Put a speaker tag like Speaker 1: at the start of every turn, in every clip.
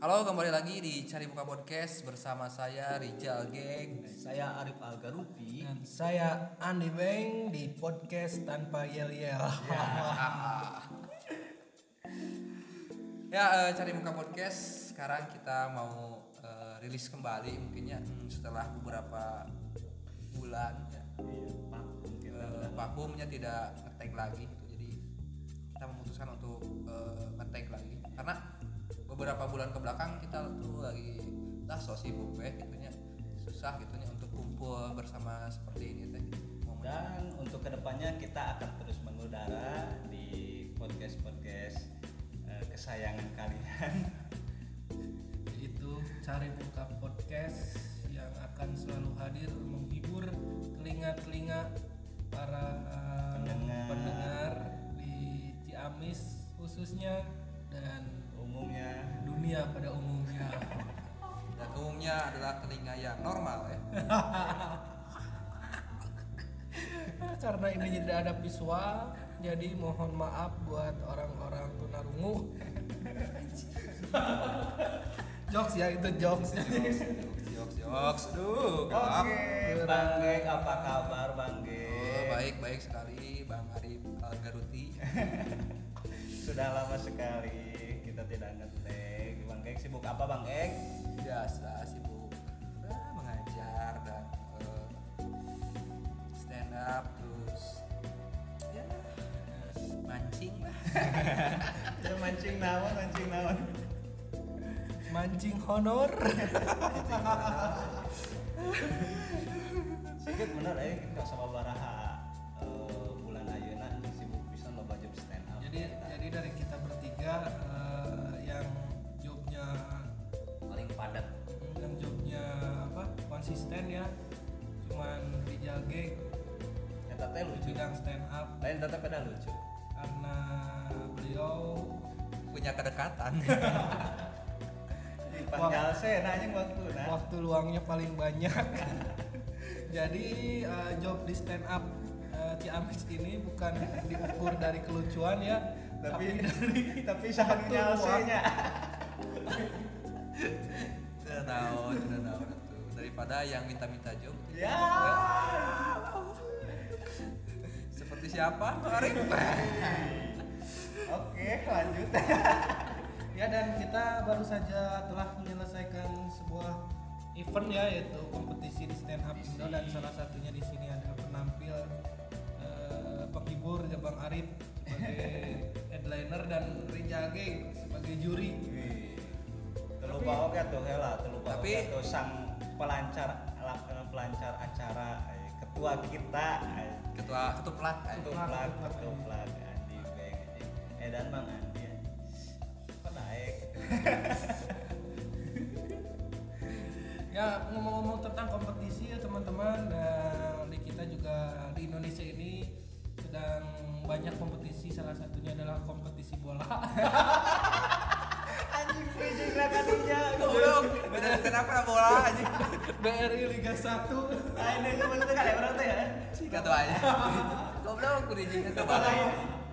Speaker 1: Halo, kembali lagi di Cari Muka Podcast bersama saya Rijal Geng.
Speaker 2: Saya Arif Algarupi.
Speaker 3: Dan saya Andi Beng di podcast tanpa yel-yel.
Speaker 1: Ya, eh, Cari Muka Podcast sekarang kita mau eh, rilis kembali mungkinnya hmm, setelah beberapa bulan ya.
Speaker 2: Iya, vakum kita.
Speaker 1: Eh, vakumnya tidak ngetek lagi gitu. Jadi kita memutuskan untuk eh, ngetek lagi karena beberapa bulan ke belakang kita tuh lagi lah so sibuk ya gitunya susah gitunya untuk kumpul bersama seperti ini teh
Speaker 2: Dan untuk ke depannya kita akan terus mengudara di podcast podcast kesayangan kalian.
Speaker 3: Itu cari buka podcast yang akan selalu hadir menghibur telinga-telinga para
Speaker 2: Pendengar.
Speaker 3: pendengar di Ciamis khususnya dan
Speaker 2: Umumnya
Speaker 3: dunia pada umumnya.
Speaker 1: dan umumnya adalah telinga yang normal ya
Speaker 3: Karena ini tidak ada visual, jadi mohon maaf buat orang-orang tunarungu. jokes ya itu jokes.
Speaker 1: jokes jokes.
Speaker 2: Oke, Bang Gek, apa kabar Bang
Speaker 1: Oh,
Speaker 2: Gek?
Speaker 1: baik baik sekali bang Arif Algaruti
Speaker 2: Sudah lama sekali tidak ngetek. Bang Gek sibuk apa Bang Gek?
Speaker 1: biasa sibuk eh, mengajar dan eh, stand up terus ya mancing lah
Speaker 2: Ya mancing naon, mancing naon.
Speaker 3: Mancing honor.
Speaker 2: Sikit bener eh kita sama baraha
Speaker 3: konsisten ya cuman Rijal Geng
Speaker 2: Eta teh lucu.
Speaker 3: bidang stand up
Speaker 2: Lain tetep pada lucu.
Speaker 3: karena beliau
Speaker 1: punya kedekatan
Speaker 2: Di panjalse nah anjing waktu nah.
Speaker 3: waktu luangnya paling banyak jadi eh, job di stand up eh, Ciamis ini bukan diukur dari kelucuan ya
Speaker 2: Tapi
Speaker 3: dari
Speaker 2: tapi sahan
Speaker 3: waktu
Speaker 2: nyalsenya.
Speaker 1: tidak tahu tidak tahu daripada yang minta-minta job
Speaker 2: Ya.
Speaker 1: seperti siapa Bang Arif
Speaker 2: Oke, lanjut.
Speaker 3: Ya dan kita baru saja telah menyelesaikan sebuah event ya yaitu kompetisi di stand up Indo dan salah satunya di sini ada penampil eh, penghibur ya Bang Arif sebagai headliner dan Rijage sebagai juri.
Speaker 2: Terlupa oke tuh hela, terlupa
Speaker 1: Tapi-
Speaker 2: oke tuh sang pelancar pelancar acara eh, ketua kita eh,
Speaker 1: ketua ketuplat eh.
Speaker 2: ketuplak
Speaker 3: Ketuplak,
Speaker 2: ketuplak Andi Beng anjing. Edan Bang Andi anjing. apa naik
Speaker 3: Ya ngomong-ngomong tentang kompetisi ya teman-teman dan di kita juga di Indonesia ini sedang banyak kompetisi salah satunya adalah kompetisi bola.
Speaker 2: anjing anjing lah
Speaker 1: Goblok, kenapa bola aja
Speaker 3: BRI Liga 1
Speaker 2: Ayo deh, kamu itu kali berarti ya.
Speaker 1: Sika tuh aja Goblok, kudu jeung ke bola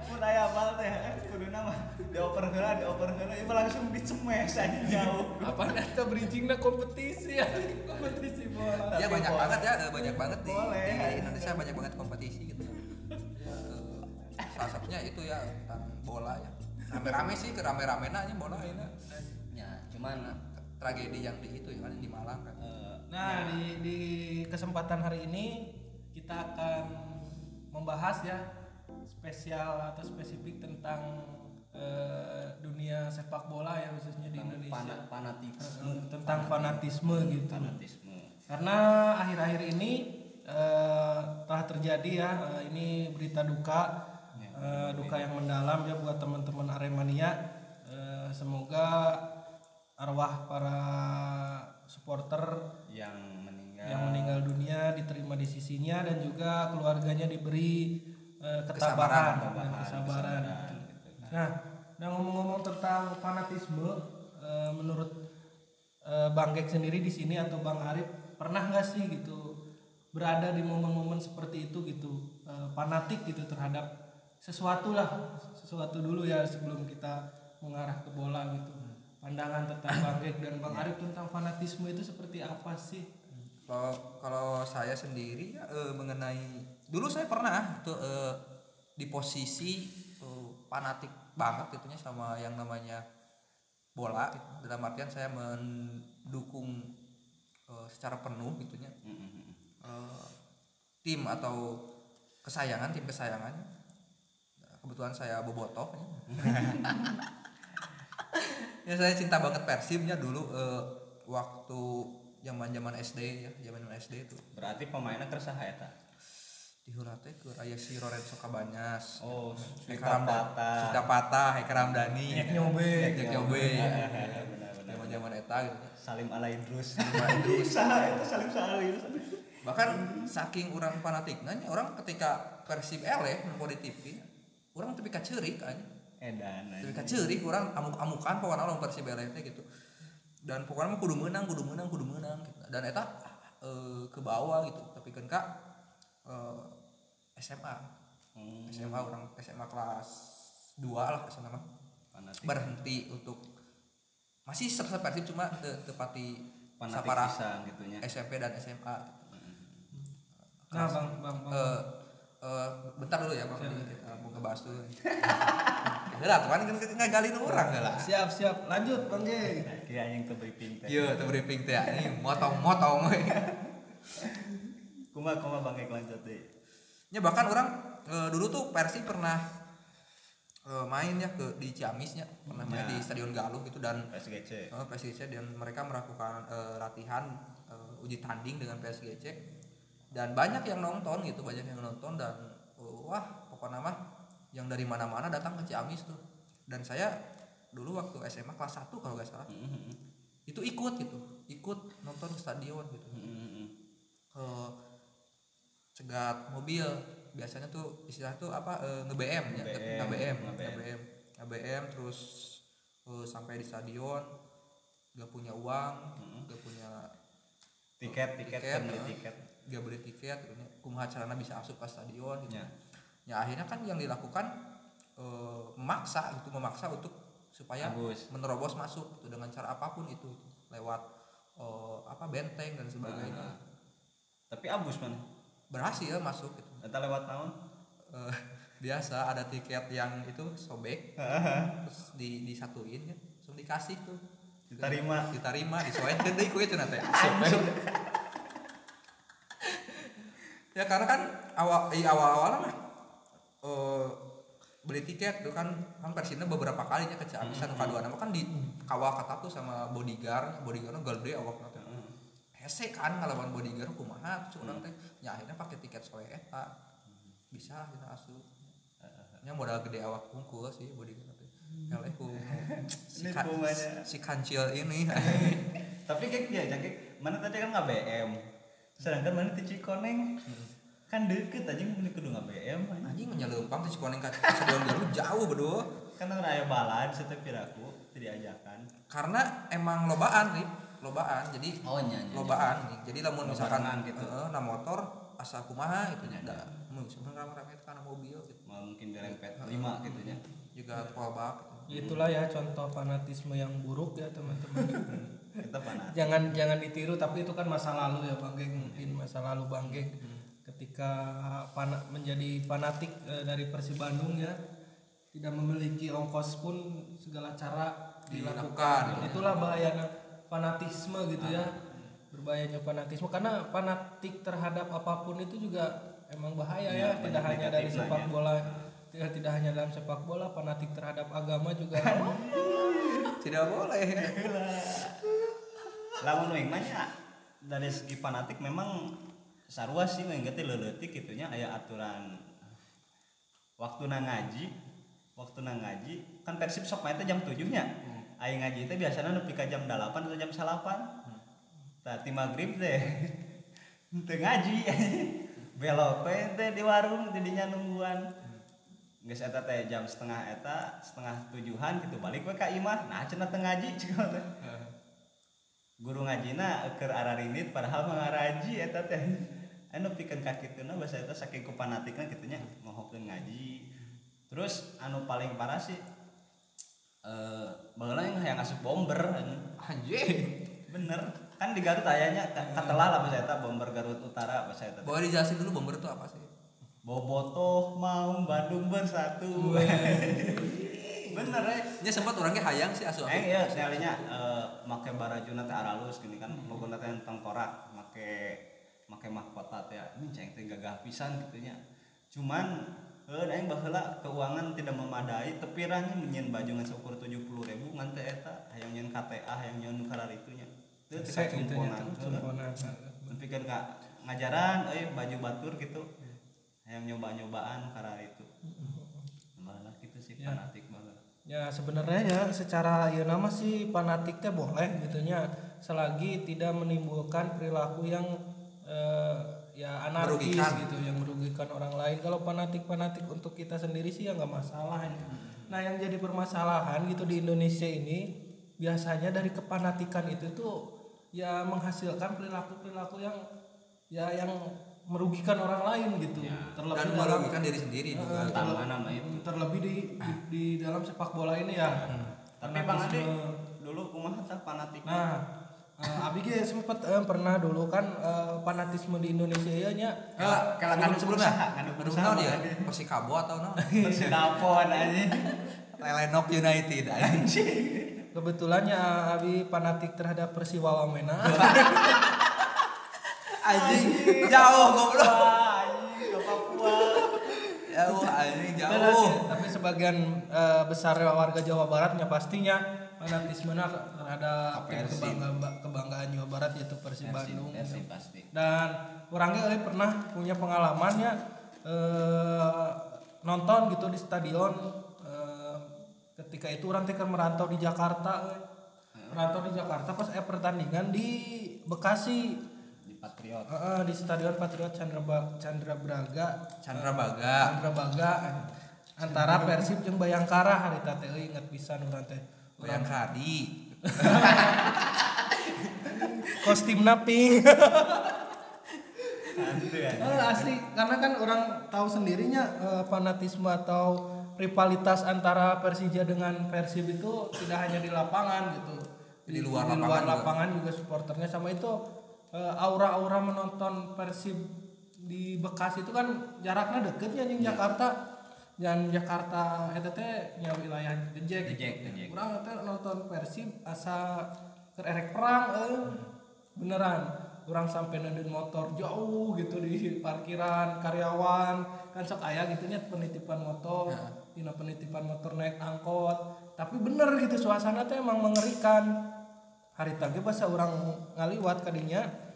Speaker 2: Mun aya bal teh, kudu nama dioper heula, dioper heula, ieu langsung dicemes aja jauh.
Speaker 3: apa nanti bridgingnya kompetisi ya kompetisi bola
Speaker 1: Ya banyak banget ya, banyak banget di,
Speaker 2: Boleh.
Speaker 1: di Indonesia banyak banget kompetisi gitu. Eh, salah satunya itu ya tentang bola ya. Rame-rame sih, ke rame-rame aja bola ini.
Speaker 2: Ya, cuman
Speaker 1: Tragedi yang di itu ya kan di Malang kan.
Speaker 2: eh,
Speaker 3: nah di, di kesempatan hari ini kita akan membahas ya spesial atau spesifik tentang eh, dunia sepak bola ya khususnya di
Speaker 2: tentang
Speaker 3: Indonesia.
Speaker 2: pana- fanatisme,
Speaker 3: Eh, tentang fanatisme gitu.
Speaker 2: Fanatisme.
Speaker 3: karena akhir-akhir ini eh, telah terjadi ya ini berita duka
Speaker 2: Ya.
Speaker 3: eh, duka yang mendalam ya buat teman-teman Aremania. Eh, semoga arwah para supporter
Speaker 2: yang meninggal.
Speaker 3: yang meninggal dunia diterima di sisinya dan juga keluarganya diberi eh, ketabahan dan
Speaker 2: kesabaran,
Speaker 3: kesabaran.
Speaker 2: kesabaran, gitu.
Speaker 3: Nah, dan ngomong-ngomong tentang fanatisme, eh, menurut eh, Bang Gek sendiri di sini atau Bang Arif pernah nggak sih gitu berada di momen-momen seperti itu gitu eh, fanatik gitu terhadap sesuatu lah sesuatu dulu ya sebelum kita mengarah ke bola gitu pandangan tentang Bang Gek dan Bang Arif tentang fanatisme itu seperti apa sih?
Speaker 1: Kalau kalau saya sendiri ya, eh, mengenai dulu saya pernah tuh eh, di posisi eh, fanatik banget gitunya sama yang namanya bola gitu. dalam artian saya mendukung eh, secara penuh gitunya
Speaker 2: Mm-mm.
Speaker 1: eh, tim atau kesayangan tim kesayangan kebetulan saya bobotoh ya saya cinta banget Persibnya dulu eh, waktu zaman zaman SD ya zaman SD itu.
Speaker 2: Berarti pemainnya kersaha eta
Speaker 1: di teh ke aya si Lorenzo Cabanyas
Speaker 2: oh
Speaker 1: Heka Ramdani Sita Patah Heka Ramdani
Speaker 3: Nyek nyobe.
Speaker 1: Nyek nyobe.
Speaker 2: Benar-benar
Speaker 1: zaman zaman eta gitu.
Speaker 2: Salim Ala Idrus saha itu Salim Ala Idrus
Speaker 1: bahkan saking orang fanatik nanya orang ketika Persib eleh mau di TV orang tapi kacerik aja
Speaker 2: edan
Speaker 1: tapi kacerik orang amuk-amukan pokoknya orang eleh teh gitu. Dan pokoknya mah kudu menang kudu menang kudu menang gitu. dan eta eh, ke bawah gitu. Tapi kan kak eh, SMA
Speaker 2: Hmm,
Speaker 1: SMA orang SMA kelas 2 lah SMA mah. Berhenti untuk masih serta Persib cuma te- tepati sapara
Speaker 2: pisan gitunya.
Speaker 1: SMP dan SMA
Speaker 3: Nah, Bang, Bang, Bang.
Speaker 1: Eh, eh, bentar dulu ya bang Eh, mau ngebahas dulu ya lah tuh kan kan ngagalin orang lah
Speaker 3: Siap, siap. Lanjut, Bang Gek.
Speaker 2: kira yang tuh briefing teh.
Speaker 1: Iya tuh briefing teh. Ini motong motong
Speaker 2: kuma kuma bangke lanjut deh
Speaker 1: ya bahkan orang eh, dulu tuh Persi pernah eh, main ya ke di Ciamis ya. Pernah main
Speaker 2: Ya.
Speaker 1: di Stadion Galuh gitu dan
Speaker 2: PSGC
Speaker 1: Oh, PSGC dan mereka melakukan eh, latihan eh, uji tanding dengan PSGC dan banyak yang nonton gitu banyak yang nonton dan eh, wah pokoknya mah yang dari mana-mana datang ke Ciamis tuh dan saya dulu waktu SMA kelas 1 kalau nggak salah
Speaker 2: Mm-mm.
Speaker 1: itu ikut gitu ikut nonton ke stadion gitu
Speaker 2: Mm-mm.
Speaker 1: ke cegat mobil biasanya tuh istilah tuh apa eh, nge-BM ya
Speaker 2: Nge-BM,
Speaker 1: nge-BM
Speaker 2: nge-BM.
Speaker 1: terus eh, sampai di stadion gak punya uang
Speaker 2: Mm-mm.
Speaker 1: gak punya
Speaker 2: tiket tiket
Speaker 1: Tiket,
Speaker 2: kan
Speaker 1: ya.
Speaker 2: tiket
Speaker 1: gak beli tiket gitu. Kumaha carana bisa asup ke stadion gitu.
Speaker 2: Ya.
Speaker 1: ya akhirnya kan yang dilakukan eh, memaksa gitu memaksa untuk supaya
Speaker 2: Bagus.
Speaker 1: menerobos masuk gitu, dengan cara apa pun itu lewat eh, apa benteng dan sebagainya.
Speaker 2: Nah, tapi abus man
Speaker 1: berhasil masuk gitu.
Speaker 2: Eta lewat tahun
Speaker 1: Eh, biasa ada tiket yang itu sobek terus di disatuin ya. Langsung dikasih tuh.
Speaker 2: Diterima.
Speaker 1: diterima disoekeun deui ku itu nanti ya karena kan awal i awal awal mah eh, beli tiket tuh kan kan persina beberapa kalinya ke Ciamis anu kadua nama kan di kawal kata tuh sama bodyguard bodyguardnya gede awak nanti hese kan ngelawan bodyguard kumaha? Terus orang teh ya akhirnya pakai tiket soe eta bisa kita asup nya modal gede awak hungkul sih bodyguard teh eleh ku si, si kancil ini.
Speaker 2: Tapi kayak dia jadi mana tadi kan nggak BM sedangkan mana di Cikoneng? Kan deket aja mau kudu nggak BM
Speaker 1: anjing. Menyelempang tuh cikoneng ka stadion Garut jauh berdua
Speaker 2: kan orang aya balad setiap piraku tidak ajakan
Speaker 1: karena emang lobaan nih lobaan jadi
Speaker 2: oh nyanyi
Speaker 1: lobaan nih jadi lamun misalkan
Speaker 2: gitu.
Speaker 1: eh, na motor asa kumaha gitu nya da mun sebenarnya ramai-ramai itu karena mobil gitu.
Speaker 2: Mungkin dirempet lima gitu nya
Speaker 1: juga fallback gitu.
Speaker 3: Itulah ya contoh fanatisme yang buruk ya teman-teman.
Speaker 2: kita panas.
Speaker 3: Jangan jangan ditiru tapi itu kan masa lalu ya Bang Geng. Mungkin masa lalu Bang Geng. Ketika pana, menjadi fanatik eh, dari Persib Bandung ya tidak memiliki ongkos pun segala cara dilakukan.
Speaker 1: Dilakukan.
Speaker 3: itulah bahayanya fanatisme gitu ya. Berbahayanya fanatisme. Karena fanatik terhadap apa pun itu juga emang bahaya ya,
Speaker 2: Ya,
Speaker 3: tidak hanya dari sepak
Speaker 2: ya.
Speaker 3: bola tidak tidak hanya dalam sepak bola fanatik terhadap agama juga.
Speaker 1: Tidak boleh
Speaker 2: lamun wing mah dari segi fanatik memang sarua sih wing teh leuletik gitu nya. Aya aturan waktu na ngaji waktu na ngaji kan persib sok teh jam 7 nya. Aing ngaji teh biasanya nepi ka jam 8 atau jam 8 tadi maghrib teh teu ngaji. Belok teh di warung jadinya nungguan geus eta teh jam setengah eta setengah tujuhan gitu balik we ka imah. Nah cenah teu ngaji cik. Teh guru ngajina keur ararinit padahal mah ngaraji eta teh. Anu pikeun ka kituna bahasa eta saking ku fanatikna kitu nya mohokeun ngaji. Terus anu paling parah sih eh baheula yang asup bomber
Speaker 1: anjing.
Speaker 2: Bener. Kan di Garut ayahnya katelah lah bahasa eta bomber Garut Utara bahasa eta
Speaker 1: boleh dijelasin dulu bomber itu apa sih?
Speaker 2: Bobotoh mau Bandung bersatu bener ya
Speaker 1: nya sempat orangnya hayang sih asuh
Speaker 2: Eh iya, sekalinya eh make barajuna teh aralus gini kan logo teh tengkorak, make make mahkota teh ini ceng teh gagah pisan gitunya. Cuman eh aing baheula keuangan tidak memadai tepirahnya menyen baju ngan seukur 70.000 ngan teh eta hayang nyen KTA hayang nyen kararitunya. Teu teh
Speaker 3: Sek gitu nya
Speaker 2: kacumponan.
Speaker 3: cumponan.
Speaker 2: Pikir ka ngajaran euy baju batur gitu. Hayang nyoba-nyobaan kararitu. Malah gitu sih
Speaker 3: Ya.
Speaker 2: fanatik.
Speaker 3: Ya sebenarnya ya secara ya nama sih fanatik teh boleh gitunya selagi tidak menimbulkan perilaku yang eh, ya anarkis
Speaker 1: Merugikan.
Speaker 3: gitu yang merugikan orang lain. Kalau fanatik-fanatik untuk kita sendiri sih ya nggak masalah ya. Nah yang jadi permasalahan gitu di Indonesia ini biasanya dari kepanatikan itu tuh ya menghasilkan perilaku-perilaku yang ya yang merugikan orang lain gitu. Terlebih
Speaker 1: dan
Speaker 3: dalam
Speaker 1: merugikan diri sendiri
Speaker 3: Eh,
Speaker 1: juga
Speaker 2: nama itu.
Speaker 3: terlebih di, di di dalam sepak bola ini ya.
Speaker 2: Tapi Bang Ade
Speaker 3: Fanatisme.
Speaker 2: dulu kumaha fanatik.
Speaker 3: Nah, eh, Abi ge sempet eh, pernah dulu kan eh, fanatisme di Indonesia ya nya.
Speaker 1: Kela
Speaker 2: Ngadu
Speaker 1: ngadu sebelumnya.
Speaker 2: usaha, ngadu
Speaker 1: Ngadu
Speaker 2: usaha,
Speaker 1: naon dia? Persikabo atau naon?
Speaker 2: Sinapon aja.
Speaker 1: Lelenok United anjing.
Speaker 3: Kebetulannya Abi fanatik terhadap Persiwa Wamena.
Speaker 1: Anjing jauh goblok.
Speaker 2: Wah, anjing ke Papua.
Speaker 1: Jauh anjing
Speaker 3: Tapi
Speaker 1: jauh.
Speaker 3: tapi sebagian eh, besar warga Jawa Baratnya pastinya fanatisme terhadap kebanggaan, kebanggaan Jawa Barat yaitu Persib Bandung.
Speaker 2: Persib pasti.
Speaker 3: dan orangnya euy pernah punya pengalamannya eh, nonton gitu di stadion eh, ketika itu orang keur merantau di Jakarta euy. merantau di Jakarta pas eh pertandingan di Bekasi
Speaker 2: Patriot.
Speaker 3: Eh, di stadion Patriot Chandra Ba- Chandra Braga
Speaker 1: Chandra Baga.
Speaker 3: Chandra Baga antara Persib jeung Bayangkara hari teh euy inget pisan urang teh
Speaker 1: Yang Kadi.
Speaker 3: kostimna pink. Eh, asli karena kan orang tahu sendirinya eh, fanatisme atau rivalitas antara Persija dengan Persib itu tidak hanya di lapangan gitu
Speaker 1: Di luar
Speaker 3: di
Speaker 1: lapangan
Speaker 3: luar
Speaker 1: juga.
Speaker 3: lapangan juga supporternya sama itu aura-aura menonton Persib di Bekasi itu kan jaraknya deketnya di Jakarta. Dan Jakarta itu teh nya wilayah Dejek
Speaker 2: Dejek, Dejek.
Speaker 3: orang teh nonton Persib asa kererek perang eh. Beneran. Orang sampai nendin motor jauh gitu di parkiran karyawan. Kan sok aya gitunya penitipan motor. Dina penitipan motor naik angkot. Tapi bener gitu suasana teh emang mengerikan. Hari tadi pas orang ngaliwat kadinya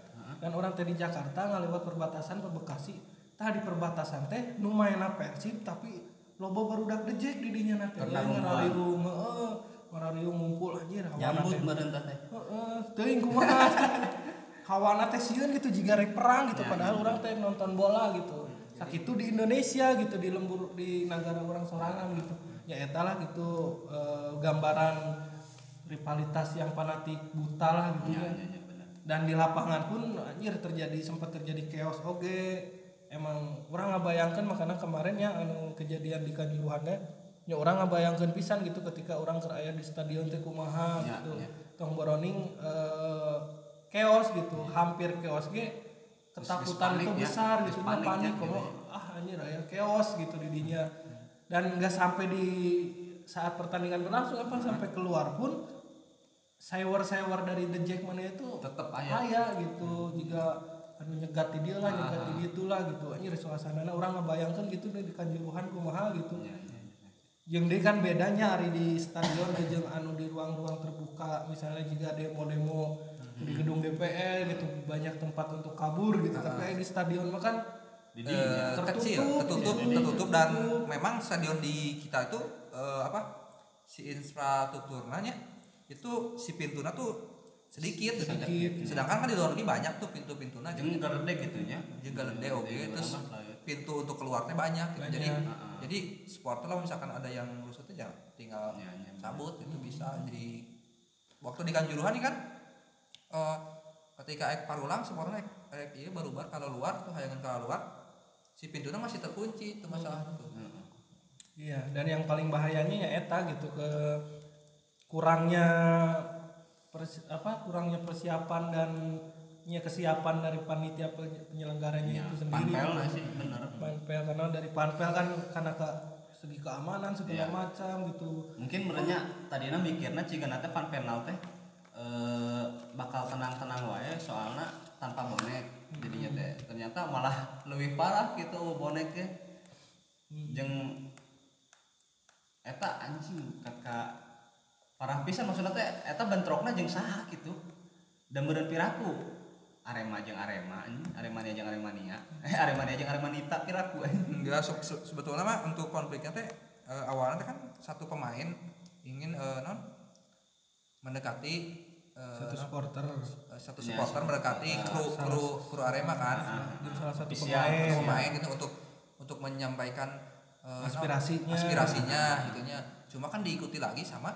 Speaker 3: dan orang teh di Jakarta ngaliwat perbatasan ke Bekasi. Tah di perbatasan teh nu maena Persib tapi loba barudak dejek di dinya nanti
Speaker 2: Karena
Speaker 3: ngarariung heeh ngarariung ngumpul anjir
Speaker 2: Nyambut
Speaker 3: teh.
Speaker 2: meureun teh.
Speaker 3: heeh teuing kumaha? Hawana teh sieun gitu jika rek perang gitu. Padahal orang teh nonton bola gitu. Sakitu di Indonesia gitu di lembur di negara orang sorangan gitu. Ya eta lah gitu eh, gambaran rivalitas yang fanatik buta lah gitu ya, dan di lapangan pun anjir terjadi sempat terjadi chaos oke. Emang orang ngabayangkan makanya kemarin ya anu kejadian di Kanjuruhan teh ya orang ngabayangkan pisan gitu ketika orang keraya di stadion teh kumaha
Speaker 2: Ya,
Speaker 3: gitu.
Speaker 2: ya.
Speaker 3: tong boroning eh, chaos gitu hampir chaos ge. Ketakutan
Speaker 2: panik
Speaker 3: itu
Speaker 2: ya,
Speaker 3: besar gitu
Speaker 2: panik
Speaker 3: panik,
Speaker 2: ya,
Speaker 3: panik
Speaker 2: gitu
Speaker 3: kok ah anjir aya chaos gitu di dinya dan nggak sampai di saat pertandingan berlangsung apa sampai keluar pun saywar-saywar dari The Jack mana itu
Speaker 2: Tetep aya.
Speaker 3: aya gitu. Juga anu nyegat di dia lah nyegat di ditu lah gitu. Anjir suasana orang ngebayangkan gitu deh di kanjuruhan kumaha gitu. Yang dia kan bedanya hari di stadion jeung anu di ruang-ruang terbuka. Misalnya jika demo-demo di gedung DPR gitu. Banyak tempat untuk kabur gitu. Tapi di stadion mah kan
Speaker 2: Di
Speaker 1: Eh,
Speaker 2: dinya.
Speaker 1: kecil, tertutup, tertutup dan memang stadion di kita itu eh, apa si infrastrukturnya itu si pintunya tuh sedikit,
Speaker 3: Sedikit.
Speaker 1: sedangkan kan di luar negeri banyak tuh pintu-pintunya
Speaker 2: Jeung
Speaker 1: jadi
Speaker 2: gerdek gitu nya.
Speaker 1: juga gede oke
Speaker 2: Gede
Speaker 1: terus
Speaker 2: banget lah ya.
Speaker 1: pintu untuk keluarnya banyak, gitu.
Speaker 3: Banyak.
Speaker 1: jadi
Speaker 2: Heeh.
Speaker 1: jadi supporter lah misalkan ada yang rusutnya jangan tinggal
Speaker 2: Ya, ya,
Speaker 1: cabut itu bisa jadi waktu di Kanjuruhan nih kan eh, ketika ek parulang supporter ek, ek iya baru bar kalau luar tuh hayangan kalau luar si pintunya masih terkunci itu masalah tuh
Speaker 3: Iya, dan yang paling bahayanya ya eta gitu ke kurangnya pers- apa kurangnya persiapan dan nya kesiapan dari panitia penye- penyelenggaranya
Speaker 2: Ya,
Speaker 3: itu sendiri.
Speaker 2: panpel lah sih? Bener.
Speaker 3: Panpel karena dari panpel kan karena ke segi keamanan segala
Speaker 2: Iya.
Speaker 3: macam gitu.
Speaker 2: Mungkin merenya tadinya mikirnya jika nanti pan penal teh eh, bakal tenang-tenang wae soalnya tanpa bonek. Jadinya teh ternyata malah lebih parah gitu boneknya. Jeng eta anjing kakak parah pisan maksudnya teh eta bentrokna jeung saha gitu dan meureun piraku. Arema jeung Arema Aremania jeung Aremania. Eh Aremania jeung Aremanita piraku
Speaker 1: enggak se- se- sebetulnya mah untuk konfliknya teh eh, awalnya teh kan satu pemain ingin eh, non? Mendekati eh,
Speaker 3: satu
Speaker 1: non,
Speaker 3: supporter.
Speaker 1: Satu
Speaker 2: Ya,
Speaker 1: supporter mendekati kru kru kru Arema kan?
Speaker 3: dan salah satu pemain.
Speaker 1: Kru pemain gitu untuk untuk menyampaikan non,
Speaker 3: Aspirasinya.
Speaker 1: aspirasinya gitunya cuma kan diikuti lagi sama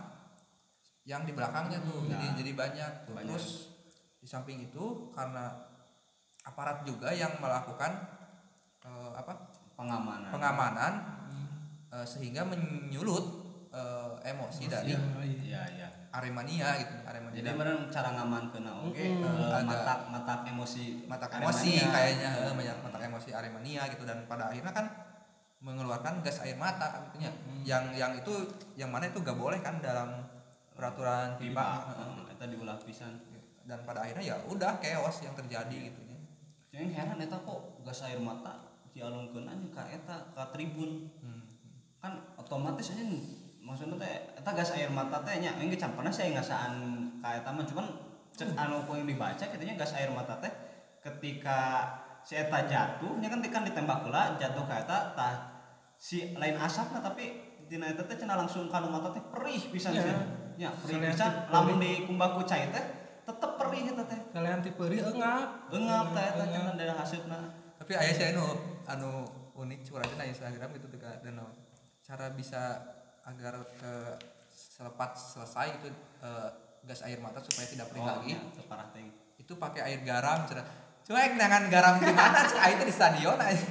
Speaker 1: yang di belakangnya tuh jadi jadi banyak tuh.
Speaker 2: Banyak.
Speaker 1: terus di samping itu karena aparat juga yang melakukan eh, apa
Speaker 2: pengamanan
Speaker 1: pengamanan eh, sehingga menyulut eh, emosi dari
Speaker 2: iya iya
Speaker 1: Aremania gitu Aremania
Speaker 2: jadi bener cara ngaman kena oke
Speaker 3: Mm-mm.
Speaker 2: eh,
Speaker 1: Ada.
Speaker 2: matak matak emosi
Speaker 1: mata
Speaker 2: Aremania.
Speaker 1: emosi kayaknya eh, banyak mata emosi Aremania gitu dan pada akhirnya kan mengeluarkan gas air mata gitu nya. yang yang itu yang mana itu gak boleh kan dalam peraturan FIFA
Speaker 2: eta diulah pisan.
Speaker 1: Dan pada akhirnya ya udah chaos yang terjadi gitu ya.
Speaker 2: Jeung heran eta kok gas air mata dialungkeun aja ka eta ka tribun.
Speaker 1: Hmm.
Speaker 2: kan otomatis aja maksudnya teh eta gas air mata teh nya engge campurna saya ngasaan ka eta mah cuman cek anu yang dibaca katanya gas air mata teh ketika si eta jatuh nya kan kan ditembak heula jatuh ka eta tah si lain asapna tapi dina eta teh cenah langsung kana mata teh perih pisan
Speaker 3: Iya.
Speaker 2: Sih nya perih pisan
Speaker 3: perih.
Speaker 2: lamun di kumbaku cai teh tetep perih eta teh.
Speaker 3: Kalian tiperi engap.
Speaker 2: Engap teh eta cenah dari hasilna
Speaker 1: tapi ayah saya anu anu unik curhatnya na Instagram gitu tuh dan cara bisa agar ke selepas selesai itu eh, gas air mata supaya tidak perih lagi.
Speaker 2: teu parah teh.
Speaker 1: Itu pakai air garam cerah cuek dengan garam di mana? Sih air itu di stadion aja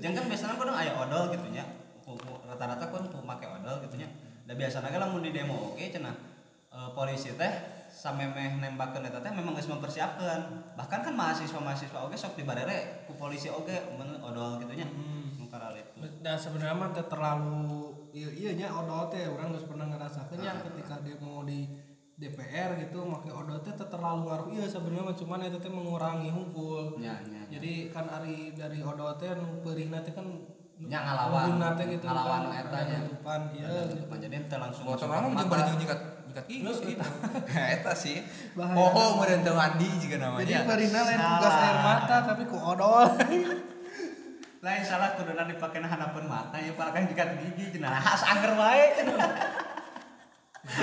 Speaker 2: Jangan kan biasanya kan aya odol gitu nya. Ku- ku- Rata-rata kan ku make odol gitu nya. Da biasana ge lamun di demo oke cenah eh, polisi teh samemeh nembakeun eta teh memang geus mempersiapkeun. Bahkan kan mahasiswa-mahasiswa oge sok dibarere ku polisi oge mun odol gitu nya. Nu karal itu.
Speaker 3: dan sebenarnya mah teu terlalu iya iya nya odol teh orang geus pernah ngerasakeun nya ketika demo di DPR gitu make odol teh terlalu ngaruh iya sebenarnya mah cuman itu teh mengurangi hunkul
Speaker 2: Nya nya.
Speaker 3: jadi kan ari dari odol teh nu peurihna teh kan
Speaker 2: Nya ngalawan.
Speaker 3: teh gitu
Speaker 2: Ngalawan
Speaker 3: kan,
Speaker 2: eta nya.
Speaker 3: tutupan iya gitu.
Speaker 2: tutupan. Jadi teh langsung
Speaker 1: motor mah jeung bari nyikat nyikat gigi sih eta sih
Speaker 3: Bahaya.
Speaker 1: poho meureun teu mandi juga
Speaker 3: jadi
Speaker 1: namanya
Speaker 3: peurihna lain
Speaker 2: Salah.
Speaker 3: tugas air mata tapi ku odol
Speaker 2: Lain salah kuduna dipake hanapeun mata ya parakan jikat gigi cenah has anger wae cenah.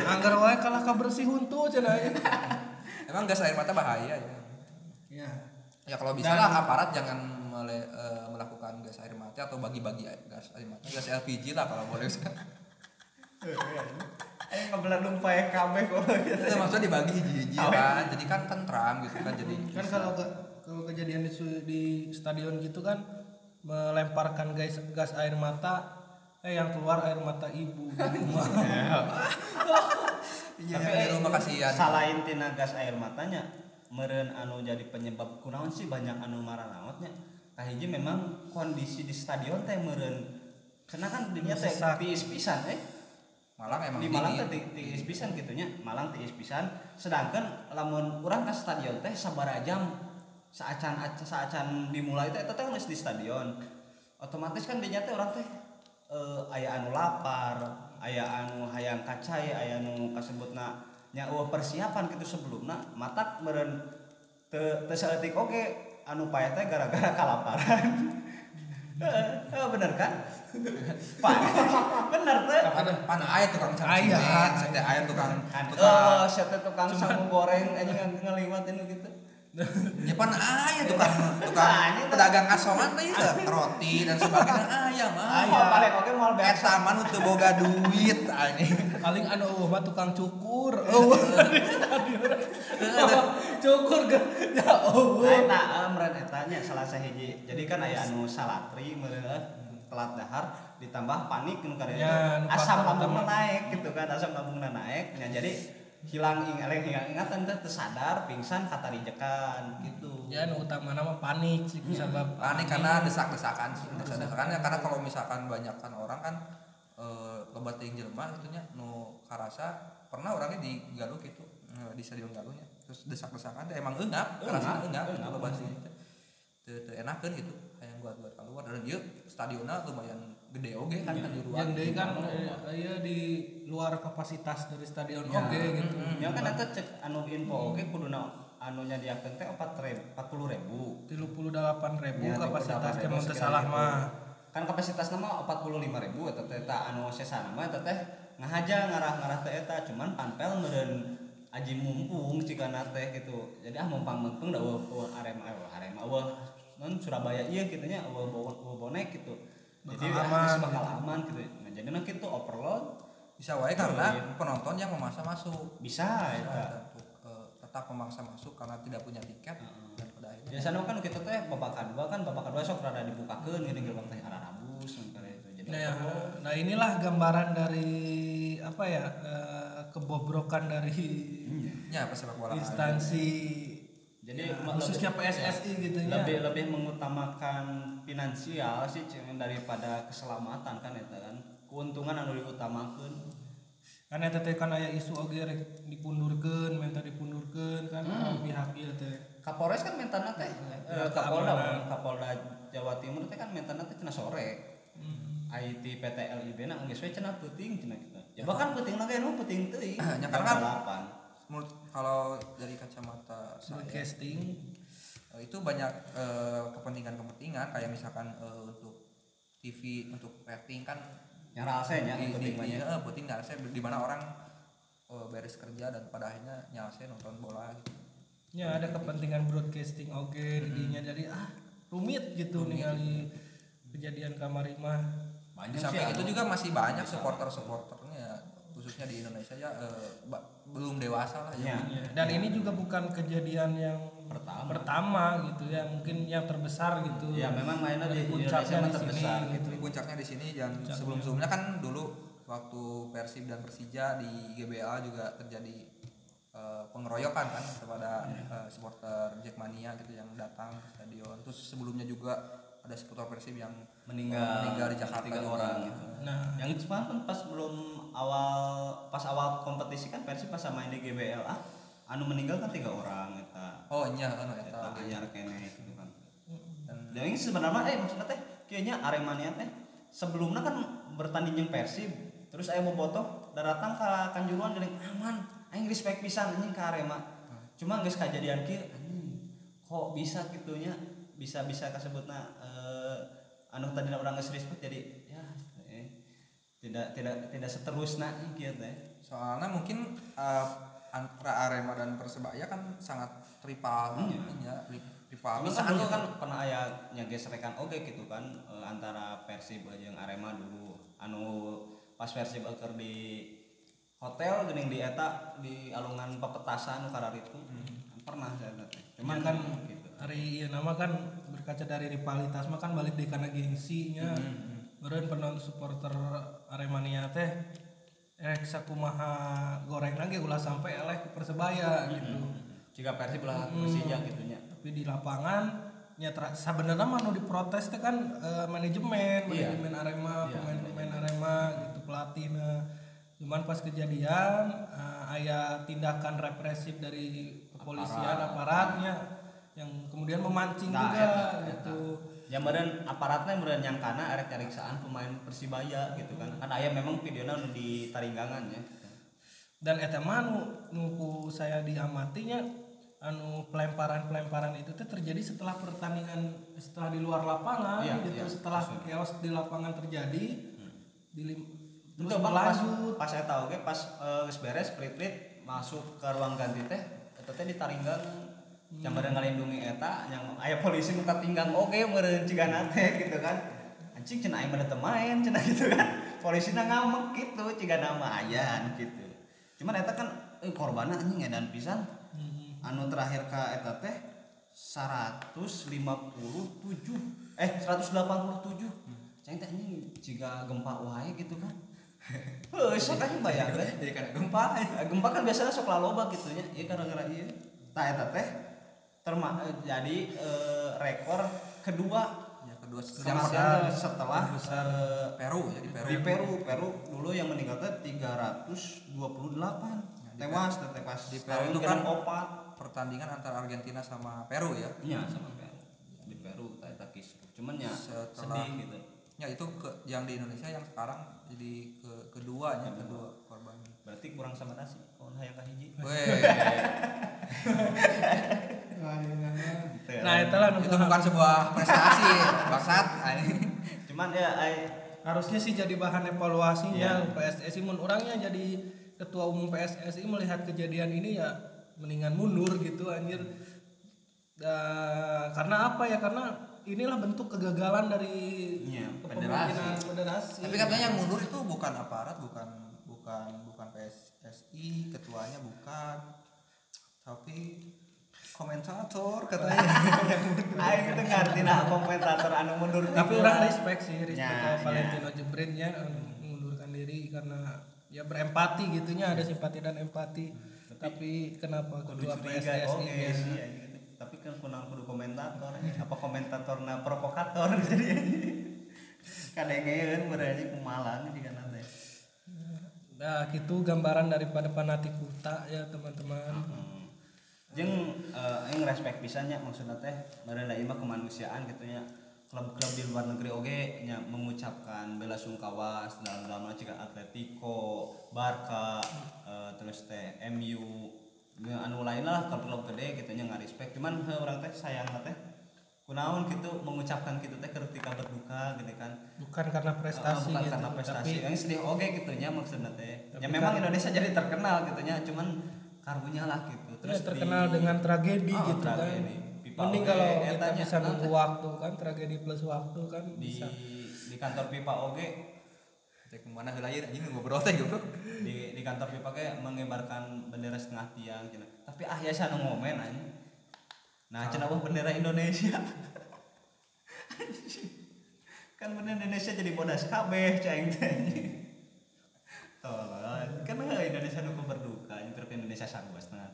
Speaker 3: anggar wae kalah kabersih huntu cenah ieu.
Speaker 1: emang gas air mata bahaya ya
Speaker 3: ya
Speaker 1: ya kalau bisa lah aparat jangan mele- eh, melakukan gas air mata atau bagi-bagi gas air mata gas LPG lah kalau boleh.
Speaker 2: Eh ngebelah lumpai kabeh kok. Gitu.
Speaker 1: itu maksudnya dibagi hiji-hiji kan jadi kan tentram gitu kan jadi
Speaker 3: kan kalau ke, kalau kejadian di, di stadion gitu kan melemparkan gas gas air mata eh yang keluar air mata ibu di rumah
Speaker 1: iya
Speaker 2: Tapi
Speaker 1: di rumah kasihan
Speaker 2: Salain tina gas air matanya, meren anu jadi penyebab kunaon sih banyak anu marah naotnya. Kahiji memang kondisi di stadion teh meren karena kan dunia teh tiis pisan eh.
Speaker 1: Malang emang
Speaker 2: Di Malang teh ti- tiis pisan gitu nya. Malang tiis pisan. Sedangkan lamun urang ke stadion teh sabaraha jam saacan saacan dimulai teh eta teh geus di stadion. Otomatis kan dinya teh urang teh eh, aya anu lapar, aya anu hayang kacai, aya anu kasebutna nya eueuh persiapan gitu sebelumna matak meureun teu teu saeutik oge anu payah teh gara-gara kalaparan. Heeh, bener kan? Pak, bener teh.
Speaker 1: Pan, pan aya tukang
Speaker 3: Aya.
Speaker 1: cangcimet, sate aya tukang
Speaker 2: Kan,
Speaker 1: tukang
Speaker 2: oh, siapa tukang samu goreng aja yang ngeliwat ini gitu.
Speaker 1: Ya pan aya tukang tukang
Speaker 2: Aya, tah.
Speaker 1: pedagang asongan teh ieu, roti dan sebagainya aya mah.
Speaker 2: Ayo, paling oke mau.
Speaker 1: Eta mah nu teu boga duit anjing.
Speaker 3: paling anu eueuh mah tukang cukur eueuh di stadion cukur ke ya
Speaker 2: Nah,
Speaker 3: eueuh
Speaker 2: eta eh, meureun eta nya salah sahiji. Jadi kan aya anu salatri meureun. telat dahar ditambah panik nu karya
Speaker 3: Ya,
Speaker 2: asam lambungna
Speaker 3: utama.
Speaker 2: naik gitu kan asam lambungna naik ya jadi hilang ing eleng hilang ingatan teh teu sadar pingsan katarijekan gitu.
Speaker 3: Ya nu utama nama panik sih sabab
Speaker 1: panik karena desak-desakan sih desak-desakan ya karena kalau misalkan banyak kan orang kan eh, loba teuing jelema itunya nu karasa pernah orangnya di Galuh gitu eh, di stadion Galuhnya. Terus desak-desakan teh emang eungap karasa eungap
Speaker 2: eungap,
Speaker 1: loba sih teu teu enakeun gitu hayang buat buat keluar. Dan ieu stadionna lumayan gede oge kan kan di luar
Speaker 3: yang deui kan eh, iya di luar kapasitas dari stadion
Speaker 1: Ya.
Speaker 3: oke gitu.
Speaker 2: Ya kan eta cek anu info oke kuduna anu nyadiakeun teh 4000 ribu.
Speaker 3: tilu puluh delapan ribu
Speaker 2: Ya,
Speaker 3: kapasitas
Speaker 2: 38.000
Speaker 3: teh mun teu
Speaker 2: sekira
Speaker 3: salah
Speaker 2: gitu.
Speaker 3: mah.
Speaker 2: Kan kapasitas nama 45 ribu eta teh eta anu sesana mah eta teh ngahaja ngarah-ngarah teh eta cuman panpel meureun aji mumpung jika teh gitu. Jadi ah mumpang mumpung da eueuh eueuh arema eueuh arema eueuh non Surabaya iya gitu nya eueuh eueuh eueuh bonek gitu jadi
Speaker 3: aman,
Speaker 2: bakal
Speaker 3: gitu.
Speaker 2: aman gitu. Nah jadi nah gitu overload
Speaker 1: bisa wae karena penonton yang memaksa masuk.
Speaker 2: Bisa eta
Speaker 1: Nah, untuk eh, tetap memaksa masuk karena tidak punya tiket. Dan pada akhirnya
Speaker 2: biasanya kan kita teh babak kedua kan babak kedua sok rada dibukakeun gini gerbang teh arah rabus itu. Jadi
Speaker 3: Nah, ya, nah inilah gambaran dari apa ya eh, kebobrokan dari
Speaker 1: ya pesepak bola.
Speaker 3: Instansi
Speaker 2: Jadi
Speaker 3: ya, khususnya
Speaker 2: lebih-
Speaker 3: PSSI gitu ya.
Speaker 2: lebih lebih mengutamakan finansial sih daripada keselamatan kan eta kan keuntungan anu diutamakeun
Speaker 3: Karena eta teh kan aya isu oge rek dipundurkeun, minta dipundurkeun kan pihak ieu teh.
Speaker 2: Kapolres kan mentana teh
Speaker 3: Ya,
Speaker 2: eh, Kapolda. Kapolda Jawa Timur teh kan mentana teh cenah sore
Speaker 3: Hmm.
Speaker 2: IT PT LIB na geus we cenah peuting cenah kita ya bahkan peuting lagi nu peuting teuing
Speaker 1: Ya, kan-
Speaker 2: delapan.
Speaker 1: Menurut kalau dari kacamata saya
Speaker 3: Broadcasting
Speaker 1: eh, itu banyak eh, kepentingan-kepentingan kayak misalkan eh, untuk TV untuk rating kan
Speaker 2: mah
Speaker 1: di,
Speaker 2: nya.
Speaker 1: eh, penting nggak saya di mana orang beres kerja dan pada akhirnya nyala nonton bola gitu.
Speaker 3: ya ada kepentingan broadcasting oge di dinya jadi ah rumit gitu ningali kejadian kamari mah.
Speaker 2: banyak sih anu.
Speaker 1: itu juga masih banyak supporter-supporternya khususnya di Indonesia ya eh, belum dewasa lah
Speaker 2: Iya.
Speaker 1: ya.
Speaker 3: Ya, dan ini juga bukan kejadian yang
Speaker 2: Pertama.
Speaker 3: pertama gitu ya, mungkin yang terbesar gitu.
Speaker 2: ya memang mainnya di
Speaker 3: puncaknya di sini,
Speaker 2: terbesar
Speaker 3: gitu.
Speaker 1: Tapi puncaknya di sini dan sebelum-sebelumnya kan dulu waktu Persib dan Persija di GBA juga terjadi eh, pengeroyokan kan kepada eh, supporter Jackmania gitu yang datang ke stadion. Terus sebelumnya juga ada supporter Persib yang
Speaker 2: meninggal
Speaker 1: eh, meninggal di Jakarta
Speaker 2: tiga
Speaker 1: juga.
Speaker 2: orang gitu.
Speaker 3: Nah,
Speaker 2: yang itu kan pas belum awal pas awal kompetisi kan Persib pas main di GBLA anu meninggal kan tiga orang eta.
Speaker 1: Oh iya kan
Speaker 2: eta anyar. Kene gitu kan.
Speaker 1: Dan
Speaker 2: ini sebenarnya eh maksudnya teh kayaknya Aremania teh sebelumnya kan bertanding jeung Persib terus aya bobotoh datang ke Kanjuruhan geuning aman aing respect pisan anjing ka Arema cuma geus kejadian kieu anjing. Kok bisa gitunya bisa bisa kasebutna anu tadi orang geus respect jadi ya eh, tidak tidak tidak seterusna kieu teh
Speaker 1: soalnya mungkin eh, antara Arema dan Persebaya kan sangat rival
Speaker 2: Iya.
Speaker 1: ya, ri- rival pisan
Speaker 2: kan dulu
Speaker 1: gitu.
Speaker 2: kan pernah aya nyagesrekan oke gitu kan eh, antara Persib jeung Arema dulu. Anu pas Persib keur di hotel geuning di eta di alungan pepetasan nu kararitu. Pernah saya
Speaker 3: cuman kan hari ieu nama kan berkaca dari rivalitas mah kan balik di kana gengsinya. Meureun penonton supporter Aremania teh rek sakumaha goreng lagi ulah sampai eleh ke Persebaya gitu.
Speaker 2: jika Persib lah Persija gitu nya.
Speaker 3: Tapi di lapangan ya tra- sebenarnya mah nu diprotes teh kan eh, manajemen,
Speaker 2: Iya.
Speaker 3: manajemen Arema,
Speaker 2: Iya,
Speaker 3: pemain-pemain Arema gitu pelatihnya. Cuman pas kejadian eh, aya tindakan represif dari kepolisian aparatnya yang kemudian memancing
Speaker 2: Nah,
Speaker 3: juga
Speaker 2: eta, eta.
Speaker 3: gitu.
Speaker 2: Ya meureun aparatnya meureun nyangkana arek nyariksaan pemain Persibaya gitu kan. Kan aya memang videona nu di taringgangan ya.
Speaker 3: Dan eta mah nu, nu ku saya diamatinya anu pelemparan-pelemparan itu teh terjadi setelah pertandingan setelah di luar lapangan
Speaker 2: Iya,
Speaker 3: gitu
Speaker 2: iya,
Speaker 3: setelah chaos di lapangan terjadi di lim- terus
Speaker 2: bang pas
Speaker 3: berlanjut
Speaker 2: pas saya tahu ge pas geus beres split masuk ke ruang ganti teh eta teh ditaringgang yang bareng ngalindungi eta yang aya polisi nu katinggang oge meureun cigana teh gitu kan. Anjing cenah aya teu main cenah gitu kan. Polisi ngamek gitu cigana mah ayan gitu. Cuman eta kan eh, korbanna anjing edan pisan.
Speaker 3: Hmm.
Speaker 2: anu terakhir ka eta teh 157 eh 187 ceng teh anjing jika gempa wae gitu kan. Heuh, sok aja bayar deh.
Speaker 1: jadi karena gempa.
Speaker 2: Gempa kan biasanya sok laloba gitu nya iya gara-gara iya. Tah eta teh terma eh, jadi eh, rekor kedua.
Speaker 1: Ya kedua yang
Speaker 2: yang setelah eh,
Speaker 1: Peru ya di Peru.
Speaker 2: di Peru. Peru dulu yang meninggal teh 328 tewas teh tewas.
Speaker 1: Di Peru itu kan-
Speaker 2: opat.
Speaker 1: pertandingan antara Argentina sama Peru ya?
Speaker 2: Iya sama Peru. Di Peru kisruh cuman ya
Speaker 1: Setelah-
Speaker 2: sedih gitu.
Speaker 1: Ya itu ke, yang di Indonesia yang sekarang jadi ke keduanya kedua. korban.
Speaker 2: Berarti kurang sama nasi kalau hayang kahiji ya.
Speaker 3: nah itulah nu
Speaker 1: itu bukan sebuah prestasi bangsat.
Speaker 2: Cuman ya ai.
Speaker 3: Harusnya sih jadi bahan evaluasinya
Speaker 2: Iya.
Speaker 3: PSSI mun orangnya jadi ketua umum PSSI melihat kejadian ini ya mendingan mundur gitu anjir. Da- karena apa ya? Karena inilah bentuk kegagalan dari
Speaker 2: Iya,
Speaker 3: kepemimpinan federasi.
Speaker 1: tapi katanya yang mundur itu bukan aparat bukan bukan bukan PSSI ketuanya bukan. Tapi komentator katanya
Speaker 2: Aing teh ngarti nah komentator anu mundur
Speaker 3: tapi orang respect sih respect
Speaker 2: Ya,
Speaker 3: ke Valentino Jebrin ya anu, mengundurkan diri karena ya berempati gitunya ada simpati dan empati tapi kenapa
Speaker 2: kudu
Speaker 3: kedua
Speaker 2: curiga
Speaker 3: PSSI
Speaker 2: oke
Speaker 3: nya
Speaker 2: sih anjing gitu. tapi kan kunang kudu komentator apa komentator na provokator jadi kadengeun berarti kumalang di kana teh
Speaker 3: Nah, gitu gambaran daripada fanatik buta ya teman-teman.
Speaker 2: Hmm. Jeung eh, aing respect pisannya maksudnya teh mereka ieu mah kemanusiaan gitu nya. Klub-klub di luar negeri oge nya mengucapkan bela sungkawa dalam dalam jika Atletico, Barca, eh, terus teh MU ya, anu lain lah klub-klub gede gitu nya nggak respect. Cuman heuh orang teh sayang teh kunaon gitu mengucapkan gitu teh ketika berduka gitu kan.
Speaker 3: Bukan karena prestasi
Speaker 2: bukan
Speaker 3: gitu,
Speaker 2: karena prestasi.
Speaker 3: Tapi
Speaker 2: yang sedih oke gitu nya maksudnya teh. Ya memang
Speaker 3: kan-
Speaker 2: Indonesia jadi terkenal gitu nya cuman karunya lah gitu
Speaker 3: ya, terkenal
Speaker 2: di-
Speaker 3: dengan tragedi
Speaker 2: Oh,
Speaker 3: gitu kan.
Speaker 2: tragedi. Pipa
Speaker 3: Mending kalau kita
Speaker 2: nya,
Speaker 3: bisa
Speaker 2: nah,
Speaker 3: nunggu waktu kan tragedi plus waktu kan
Speaker 2: di
Speaker 3: bisa.
Speaker 2: di kantor pipa oge
Speaker 1: cek ke mana lahir anjing ngobrol teh goblok.
Speaker 2: Di di kantor pipa ge mengibarkan bendera setengah tiang cenah tapi ah ya sana ngomen anjing. Nah cenah wah bendera Indonesia. Kan bendera Indonesia jadi bodas kabeh ceng teh tolong kan Indonesia nu berduka terus Indonesia sarua setengah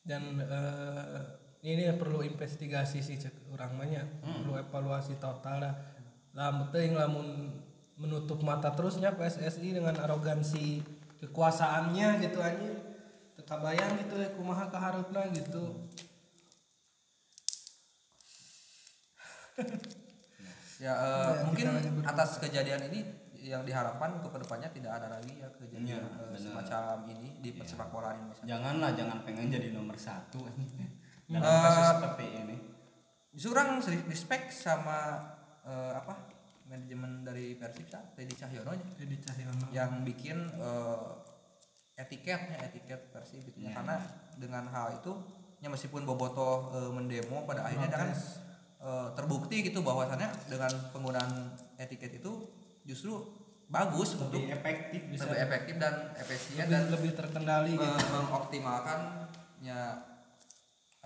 Speaker 3: Dan eh, ini ya perlu investigasi sih cek orang banyak, perlu evaluasi total lah. Lah penting lamun menutup mata terusnya PSSI dengan arogansi kekuasaannya gitu anjir. Teka bayang gitu ya kumaha kaharupna gitu.
Speaker 1: ya eh, mungkin atas kejadian ini yang diharapkan untuk ke depannya tidak ada lagi ya kejadian
Speaker 2: Iya,
Speaker 1: eh,
Speaker 2: benar.
Speaker 1: semacam ini di sepak bola Indonesia
Speaker 2: janganlah jangan pengen jadi nomor satu dalam
Speaker 1: Eh,
Speaker 2: kasus seperti ini.
Speaker 1: Seri- respect sama eh, apa manajemen dari Persita Teddy Cahyono
Speaker 3: Jadi Cahyono.
Speaker 1: yang bikin eh, etiketnya etiket Persib gitu. Ya.
Speaker 2: Iya,
Speaker 1: karena dengan hal itu ya meskipun Boboto eh, mendemo pada akhirnya kan eh, terbukti gitu bahwasannya dengan penggunaan etiket itu justru bagus untuk
Speaker 2: lebih efektif
Speaker 1: lebih efektif dan efisien
Speaker 3: lebih,
Speaker 1: dan
Speaker 3: lebih terkendali gitu.
Speaker 1: me- mengoptimalkannya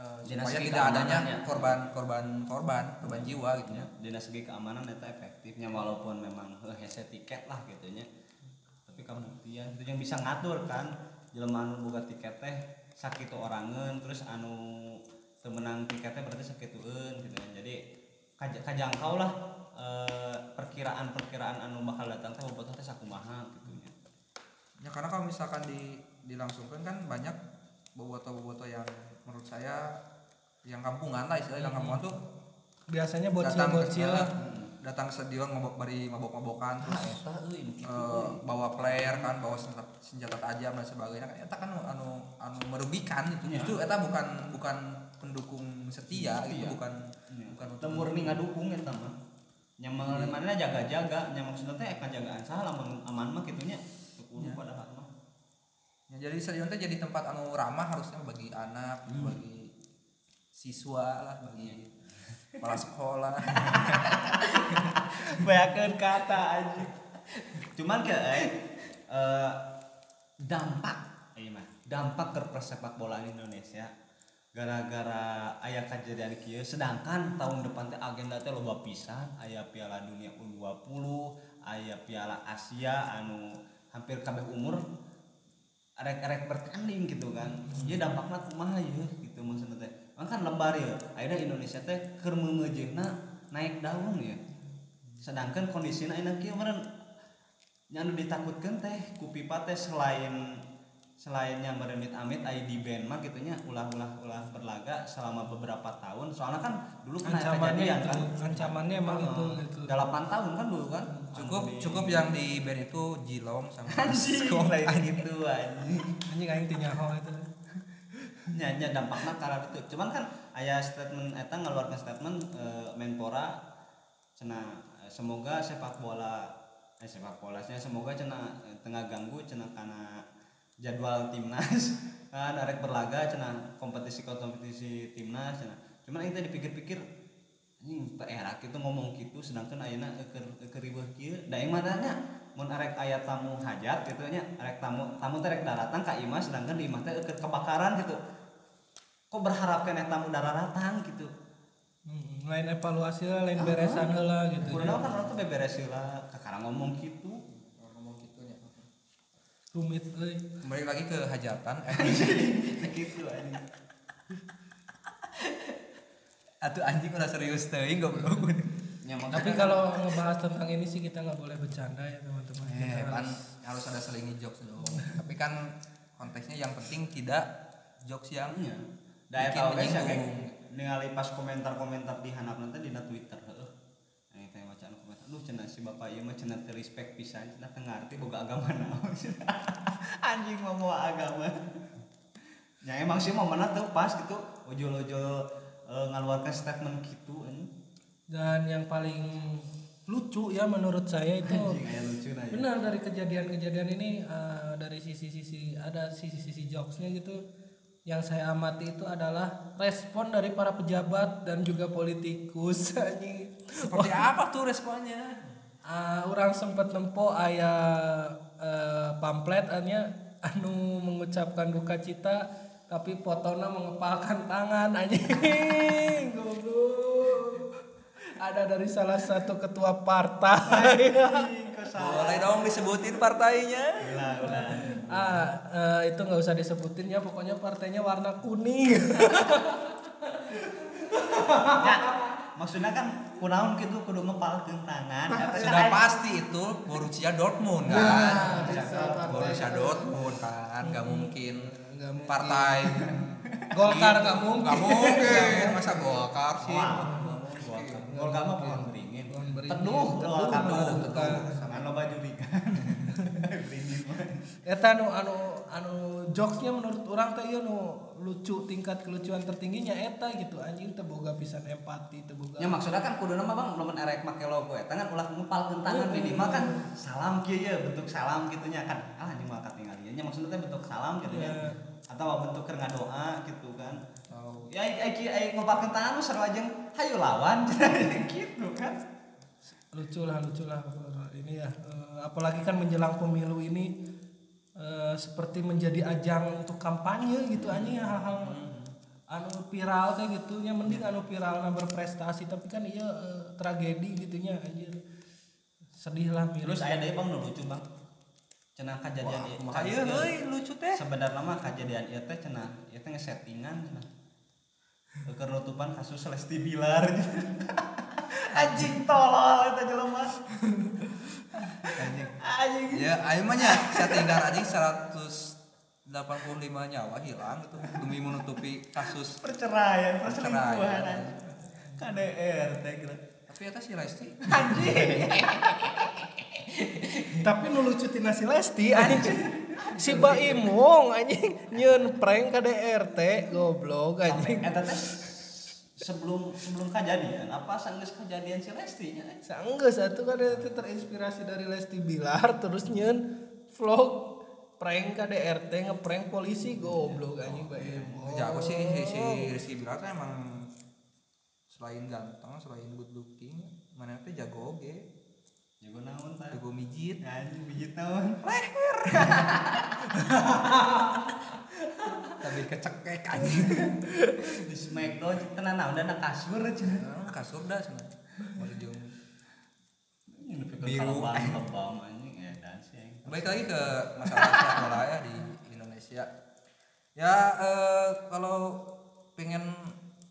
Speaker 1: eh,
Speaker 2: Dinas
Speaker 1: supaya tidak adanya
Speaker 2: keamanannya.
Speaker 1: korban korban korban korban jiwa gitu ya.
Speaker 2: ya dinas segi keamanan itu efektifnya walaupun memang hese tiket lah gitu nya tapi kemudian itu yang bisa ngatur kan jelema anu boga tiket teh sakitu orangen terus anu temenang tiketnya berarti sakitueun gitu kan jadi kaj- kajangkau lah eh, perkiraan-perkiraan anu bakal datang teh bobotoh teh sakumaha gitu nya
Speaker 1: Ya karena kalau misalkan di dilangsungkan kan banyak boboto-boboto yang menurut saya yang kampungan lah istilahnya yang kampungan tuh
Speaker 3: Biasanya
Speaker 1: datang ke
Speaker 3: bocil-bocil lah.
Speaker 1: datang ke stadion mabok bari mabok-mabokan terus
Speaker 2: kitu
Speaker 1: eh, bawa player kan bawa senjata, senjata tajam dan sebagainya kan eta kan anu anu merugikan itu justru eta bukan bukan pendukung setia gitu
Speaker 2: Setia.
Speaker 1: bukan
Speaker 2: Ya.
Speaker 1: bukan
Speaker 2: murni ngadukung eta mah. Nya mana jaga-jaga, nya maksudna teh kajagaan saha lamun aman mah kitu nya. Teu kudu padahal mah.
Speaker 1: Ya, jadi stadion teh jadi tempat anu ramah harusnya bagi anak, bagi siswa lah, bagi kepala sekolah.
Speaker 2: Bayakeun kata aja. Cuman ke eh, eh, dampak ieu mah, dampak ke persepak bola Indonesia gara-gara ayah kejadian kieu sedangkan tahun depan teh agenda teh loba pisan aya Piala Dunia U20 aya Piala Asia anu hampir kabeh umur arek-arek bertanding gitu kan. Ya dampakna kumaha ya gitu maksudnya teh. Kan lebar ya akhirnya Indonesia teh keur naik daun ya sedangkan kondisinya enak kieu meureun nyanu ditakutkan teh ku pipa teh selain selain yang beremit amit ID band mah gitunya ulah-ulah ulah berlaga selama beberapa tahun. Soalnya kan dulu pernah
Speaker 3: ancamannya
Speaker 2: kejadian
Speaker 3: itu
Speaker 2: kan.
Speaker 3: ancamannya emang
Speaker 2: Heeh.
Speaker 3: itu gitu.
Speaker 2: 8 tahun kan dulu kan?
Speaker 1: Cukup
Speaker 2: di-
Speaker 1: cukup yang di band itu Jilong sama
Speaker 2: anjing. Lain gitu anjing
Speaker 3: anjing. Aing teu nyaho itu.
Speaker 2: Nyanyi dampaknya karena itu. Cuman kan ayah statement eta ngeluarkan statement eh, Menpora cina eh, semoga sepak bola eh sepak bolanya semoga cina eh, tengah ganggu cina karena jadwal timnas kan arek berlaga cina kompetisi kompetisi timnas cina. Cuman kita dipikir-pikir ini era itu ngomong gitu sedangkan ayeuna keur keur riweuh kieu. Da yang mananya mun arek aya tamu hajat gitu nya arek tamu tamu teh rek datang ka imah sedangkan di imah teh keur kebakaran gitu. Kok berharap kena tamu dararatan gitu?
Speaker 3: Hmm, lain evaluasi lah lain beresan heula gitu
Speaker 2: Kudu kan orang tuh beberes lah kakara ngomong gitu.
Speaker 1: ya
Speaker 3: rumit euy.
Speaker 1: Kembali lagi ke hajatan eh,
Speaker 2: gitu aja
Speaker 1: atuh anjing udah serius teuing goblok.
Speaker 2: Ya,
Speaker 3: tapi
Speaker 2: makanya
Speaker 3: kalau ngebahas tentang ini sih kita nggak boleh bercanda ya teman-teman.
Speaker 1: Eh kan
Speaker 3: harus-
Speaker 1: harus ada selingi jokes dong. Tapi kan konteksnya yang penting tidak jokes yang
Speaker 2: Iya. Daya
Speaker 1: bikin
Speaker 2: tahu guys ya kayak
Speaker 1: menyinggung.
Speaker 2: ningali pas komentar-komentar di handap nanti di Twitter heeh. Nah, teh bacaan komentar. Duh cenah si bapak ieu mah teu respect pisan, cenah teu ngarti boga agama naon. Anjing mah mau agama. Ya emang sih mau mana tuh pas gitu ujul-ujul eh, ngaluarkan statement gitu anjing.
Speaker 3: dan yang paling lucu ya menurut saya itu
Speaker 2: Anjing aya lucu na ya.
Speaker 3: benar dari kejadian-kejadian ini eh, dari sisi-sisi ada sisi-sisi jokesnya gitu yang saya amati itu adalah respon dari para pejabat dan juga politikus anjing.
Speaker 1: Seperti apa tuh responnya?
Speaker 3: Ah, orang sempat nempo ayah eh, pamflet anya anu mengucapkan duka cita tapi fotona mengepalkan tangan anjing goblok. Ada dari salah satu ketua partai.
Speaker 1: Boleh dong disebutin partainya.
Speaker 3: Ah eh, itu nggak usah disebutin ya pokoknya partainya warna kuning
Speaker 2: Ya, maksudnya kan kunaon gitu kudu ngepalkeun tangan. Kan
Speaker 1: sudah
Speaker 2: aya-
Speaker 1: pasti itu Borussia Dortmund kan
Speaker 3: Nah, bisa.
Speaker 1: Borussia Dortmund kan nggak mungkin
Speaker 3: Nggak mungkin.
Speaker 1: partai
Speaker 3: Golkar nggak mungkin
Speaker 1: nggak mungkin masa Golkar sih
Speaker 2: Wah, Golkar mah pohon beringin. Teduh,
Speaker 3: Teduh, teduh.
Speaker 2: Sama lo baju rikan.
Speaker 3: Eta anu anu anu jokesnya menurut orang teh ieu nu lucu tingkat kelucuan tertingginya eta gitu anjing teh boga pisan empati teh boga.
Speaker 2: Ya maksudnya kan kudu nama bang, lamun erek make logo eta kan ulah ngepalkeun tangan minimal kan salam kieu ya bentuk salam gitu nya kan. Ah anjing mah katingali nya maksudnya teh bentuk salam gitu ya.
Speaker 3: Iya.
Speaker 2: Atau bentuk keur ngadoa gitu kan.
Speaker 1: Oh.
Speaker 2: Ya ai ai ngepalkeun tangan mah sarua jeung hayu lawan gitu kan.
Speaker 3: lucu lah lucu lah ini ya eh, apalagi kan menjelang pemilu ini eh, seperti menjadi ajang untuk kampanye gitu anjing hal-hal anu viral teh gitu nya mending anu viral nah berprestasi tapi kan iya eh, tragedi gitunya anjir sedih lah miris
Speaker 2: Terus aya deui bang nu lucu bang. Cenah kejadian ieu.
Speaker 1: Wah, ayo euy lucu teh
Speaker 2: Sebenarnya mah kejadian ieu teh cenah ieu teh ngesettingan cenah. Keur nutupan kasus Lesti Bilar. Anjing tolol eta jelema.
Speaker 1: Anjing
Speaker 2: Anjing.
Speaker 1: ya ayo mah nya settingan anjing 185 nyawa hilang gitu demi menutupi kasus
Speaker 2: Perceraian, perselingkuhan. anjing. KDRT gitu.
Speaker 1: tapi eta si Lesti
Speaker 2: Anjing.
Speaker 3: tapi nu lucu tina si Lesti anjing si Baimong anjing nyeun prank ka DRT goblok anjing
Speaker 2: Eta teh sebelum sebelum kejadian apa sanggeus kejadian si Lesti nya.
Speaker 3: Sanggeus satu kan itu terinspirasi dari Lesti Bilar terus nyeun vlog prank ka DRT ngeprank polisi goblok anjing Baimong
Speaker 1: jago sih si, si Rizky Bilar tuh emang selain ganteng selain good looking mana teh jago oge
Speaker 2: jago naon tah
Speaker 1: jago mijit.
Speaker 2: Anjing bijit naon?
Speaker 1: Tapi kecekek anjing.
Speaker 2: Di smackdown tenan naon dan kasur cenah
Speaker 1: Nah, kasur dah sana mau jeung
Speaker 2: Ini
Speaker 1: Biru.
Speaker 2: kalabang lebam anjing. Edan sih aing.
Speaker 1: Baik lagi ke masalah sepak bola ya di Indonesia. Ya eh, kalau pengen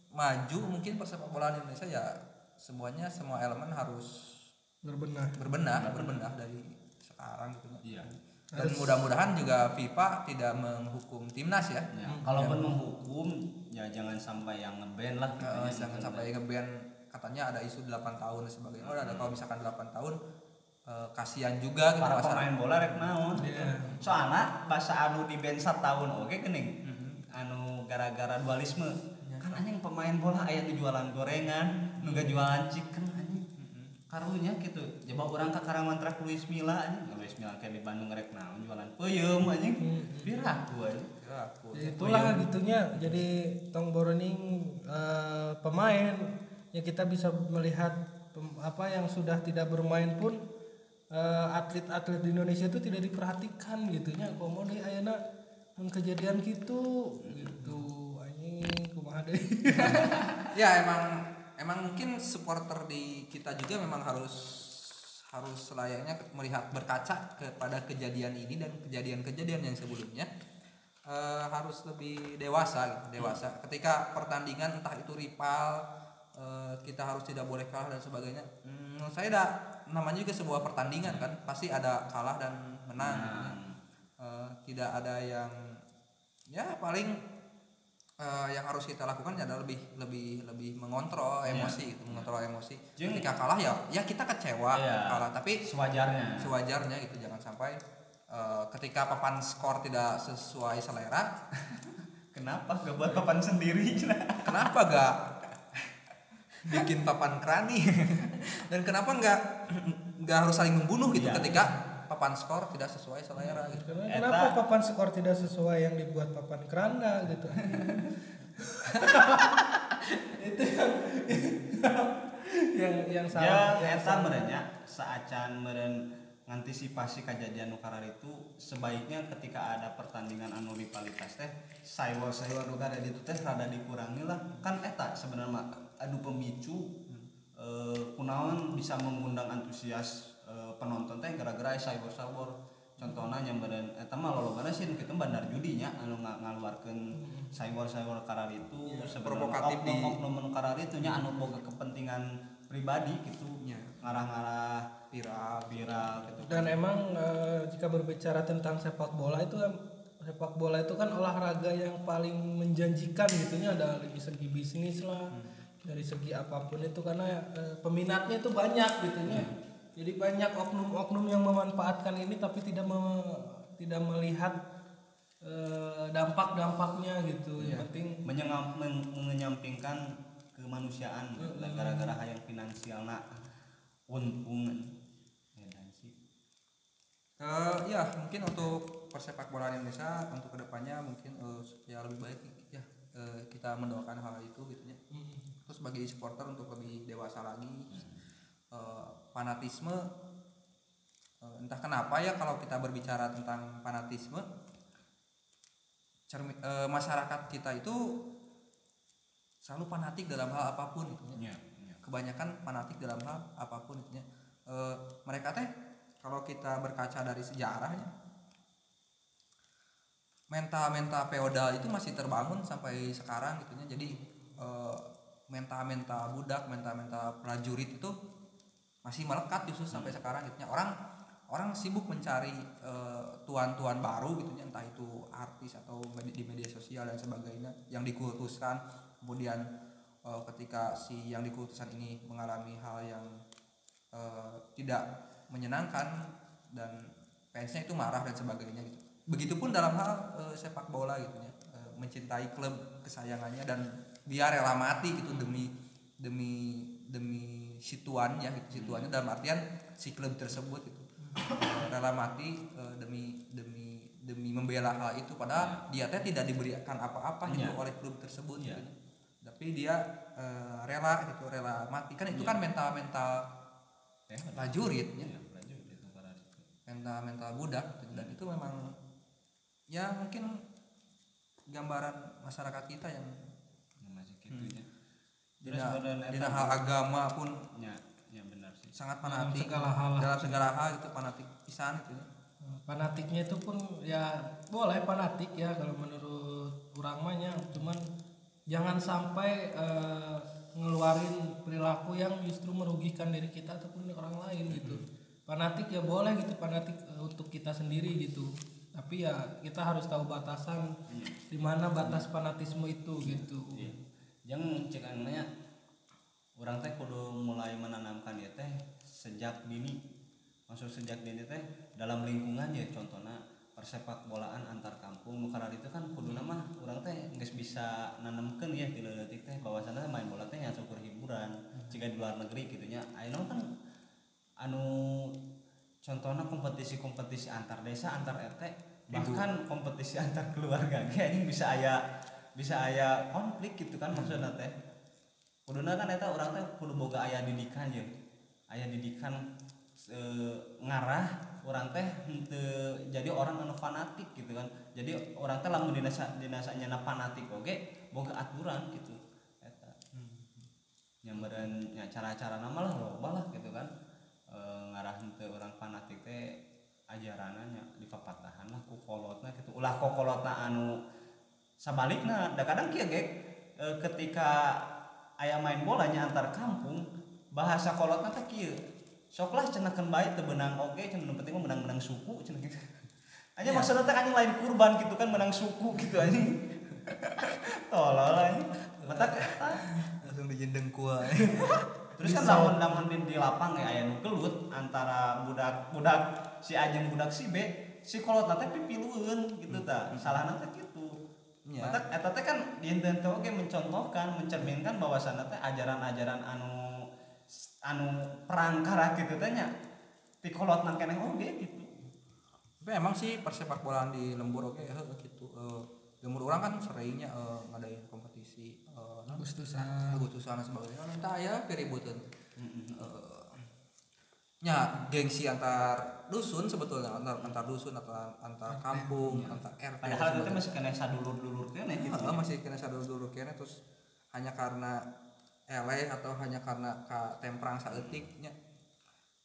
Speaker 1: maju mungkin persepak bola di Indonesia ya semuanya semua elemen harus
Speaker 3: berbenah
Speaker 1: berbenah berbenah dari sekarang gitu
Speaker 2: Iya.
Speaker 1: Dan mudah-mudahan juga FIFA tidak menghukum timnas ya.
Speaker 2: Ya, kalaupun menghukum ya jangan sampai yang ngeband lah gitu ya.
Speaker 1: jangan sampai ngeban katanya ada isu 8 tahun dan sebagainya. Oh, ada kalau misalkan 8 tahun eh, kasihan juga gitu
Speaker 2: para
Speaker 1: masyarakat.
Speaker 2: pemain bola rek naon
Speaker 3: Iya.
Speaker 2: soalnya bahasa anu di band tahun oke gening anu gara-gara dualisme kan anjing pemain bola aya nu jualan gorengan nu gak jualan chicken karunya gitu. Coba orang ke Karamantra Luis Milla anjing. Luis Milla kayak di Bandung rek naon jualan peuyeum anjing. Biraku anjing.
Speaker 1: Ya, aku.
Speaker 3: Ya, itulah gitunya. Jadi tong boroning eh, pemain ya kita bisa melihat pem- apa yang sudah tidak bermain pun eh, atlet-atlet di Indonesia itu tidak diperhatikan gitunya. Komo deui ayeuna mun kejadian gitu? Gitu anjing kumaha deui
Speaker 1: ya emang emang mungkin supporter di kita juga memang harus harus selayaknya melihat berkaca kepada kejadian ini dan kejadian-kejadian yang sebelumnya. Eh, harus lebih dewasa gitu, dewasa. Ketika pertandingan entah itu rival eh, kita harus tidak boleh kalah dan sebagainya. Hmm, saya dah namanya juga sebuah pertandingan kan. Pasti ada kalah dan menang. Gitu. Eh, tidak ada yang ya paling eh, yang harus kita lakukan adalah lebih lebih lebih mengontrol emosi gitu mengontrol emosi.
Speaker 2: Jeung-
Speaker 1: ketika kalah ya ya kita kecewa
Speaker 2: Iya.
Speaker 1: kalah. Tapi
Speaker 2: sewajarnya.
Speaker 1: sewajarnya gitu jangan sampai eh, ketika papan skor tidak sesuai selera
Speaker 2: kenapa gak buat papan sendiri?
Speaker 1: kenapa gak bikin papan kerani? Dan kenapa nggak nggak harus saling membunuh gitu
Speaker 2: Iya.
Speaker 1: ketika papan skor tidak sesuai selera gitu.
Speaker 3: Karena
Speaker 2: Eta-
Speaker 3: kenapa papan skor tidak sesuai yang dibuat papan keranda gitu? Itu yang yang yang
Speaker 2: ya
Speaker 3: salah yang
Speaker 2: eta merenya saacan meren ngantisipasi kejadian nukar itu sebaiknya ketika ada pertandingan anu rivalitas teh saywar saywar nukar itu teh rada dikurangi lah. Kan eta sebenarnya adu pemicu eh, kunaon bisa mengundang antusias penonton teh gara-gara saywar contohnya nyamperin eta mah lolobana sih nu kitu bandar judinya anu nga- ngaluarkeun saywar saywar karar itu
Speaker 1: provokatif di-
Speaker 2: oknum oknum karar itu nya anu boga kepentingan pribadi gitu
Speaker 1: Nya.
Speaker 2: ngarah-ngarah
Speaker 1: viral
Speaker 2: viral gitu
Speaker 3: dan emang eh, jika berbicara tentang sepak bola itu sepak bola itu kan olahraga yang paling menjanjikan gitunya dari segi bisnis lah dari segi apa pun itu karena eh, peminatnya itu banyak gitunya jadi banyak oknum-oknum yang memanfaatkan ini tapi tidak me- tidak melihat eh, dampak-dampaknya gitu. Yang penting
Speaker 2: Menyengam, men- menyampingkan kemanusiaan gara-gara hayang finansial. Nak untung Edan sih.
Speaker 1: Eh, ya mungkin untuk persepak bola Indonesia untuk ke depannya mungkin eh, ya lebih baik ya eh, kita mendoakan hal itu gitu ya. Terus bagi supporter untuk lebih dewasa lagi Eh, fanatisme eh, entah kenapa ya kalau kita berbicara tentang fanatisme cermi- eh, masyarakat kita itu selalu fanatik dalam hal apa pun gitu ya. Kebanyakan fanatik dalam hal apa pun Eh, mereka teh kalau kita berkaca dari sejarahnya mental-mental feodal itu masih terbangun sampai sekarang gitunya jadi mental-mental budak mental-mental prajurit itu masih melekat justru sampai sekarang gitunya orang orang sibuk mencari eh, tuan-tuan baru gitunya entah itu artis atau di media sosial dan sebagainya yang dikultuskan. Kemudian eh, ketika si yang dikultuskan ini mengalami hal yang eh, tidak menyenangkan dan fansnya itu marah dan sebagainya gitu. Begitupun dalam hal eh, sepak bola gitu ya, eh, mencintai klub kesayangannya dan dia rela mati gitu demi demi demi situannya gitu situannya dalam artian si klub tersebut gitu. Rela mati eh, demi demi demi membela hal itu padahal dia teh tidak diberikan apa-apa gitu
Speaker 2: Iya.
Speaker 1: oleh klub tersebut
Speaker 2: Iya.
Speaker 1: gitu. tapi dia eh, rela gitu rela mati. Kan itu kan mental mental
Speaker 2: teh
Speaker 1: prajuritnya
Speaker 2: ya. Prajurit itu prajurit
Speaker 1: mental mental budak gitu. dan itu memang ya mungkin gambaran masyarakat kita yang
Speaker 2: masih gitunya
Speaker 1: dina,
Speaker 2: Terus
Speaker 1: dina
Speaker 2: eta-
Speaker 1: hal agama pun
Speaker 2: ya ya benar sih.
Speaker 1: sangat
Speaker 3: Dalam
Speaker 1: fanatik.
Speaker 3: segala hal
Speaker 1: dalam segala hal itu fanatik pisan gitu. Ya.
Speaker 3: fanatiknya itu pun ya boleh fanatik ya kalau menurut orang mah nya. cuman jangan sampai eh, ngeluarin perilaku yang justru merugikan diri kita ataupun orang lain gitu. Fanatik ya boleh gitu fanatik eh, untuk kita sendiri gitu. Tapi ya kita harus tahu batasan di mana batas fanatisme itu gitu
Speaker 2: Jangan cek anaknya orang teh kudu mulai menanamkan ya teh sejak dini. Masuk sejak dini teh dalam lingkungan ya contohnya persepak bolaan antar kampung. Karena itu kan kudu nama orang teh nggak bisa nanamkan ya di leutik teh. Bahwasannya main bola teh yang syukur hiburan. Jika di luar negeri gitunya ayo kan anu contohnya kompetisi-kompetisi antar desa antar RT bahkan kompetisi antar keluarga ini bisa aya bisa aya konflik gitu kan maksudnya teh. Kuduna kan eta orang teh kudu boga aya didikan ya aya didikan e, ngarah orang teh henteu jadi orang anu fanatik gitu kan. Jadi orang teh lamun dinasa dinasanya fanatik oge boga aturan gitu. Eta. Nyambaran ya cara-cara nama lah loba lah gitu kan. E, ngarah henteu orang fanatik teh ajarannya di papatahan lah ku kolotna gitu. Ulah kokolotna anu sabalikna da kadang kieu ge e, ketika aya main bolanya antar kampung bahasa kolotna teh kieu sok lah cenakeun bae teu benang oge cenah penting mah menang-menang suku cenah gitu. Aja maksudnya teh anjing lain kurban gitu kan menang suku gitu anjing. Tolol anjing. Matak eta
Speaker 1: langsung dijendeng kuah
Speaker 2: terus kan lamun lamun di, di lapang ya aya nu gelut antara budak budak si Ajeng budak si B si kolot teh pipilueun gitu ta. Salahna teh gitu
Speaker 1: Ya.
Speaker 2: Eta teh kan dinten teh oge mencontohkan mencerminkan bahwasanna teh ajaran-ajaran anu anu perangkara gitu teh nya kolot nang keneh oge gitu.
Speaker 1: Tapi emang sih persepak bolaan di lembur oke ya gitu. Eh, lembur orang kan seringnya eh, ngadain kompetisi eh, non-
Speaker 3: Agustusan
Speaker 1: Agustusan dan sebagainya. Kan entah ya keributan. Eh, nya gengsi antar dusun sebetulnya antar antar dusun atau antar kampung antar RT
Speaker 2: padahal itu masih kena sadulur-dulur keneh gitu
Speaker 1: gitu masih kena sadar dulu kena terus hanya karena eleh atau hanya karena ka temprang saeutiknya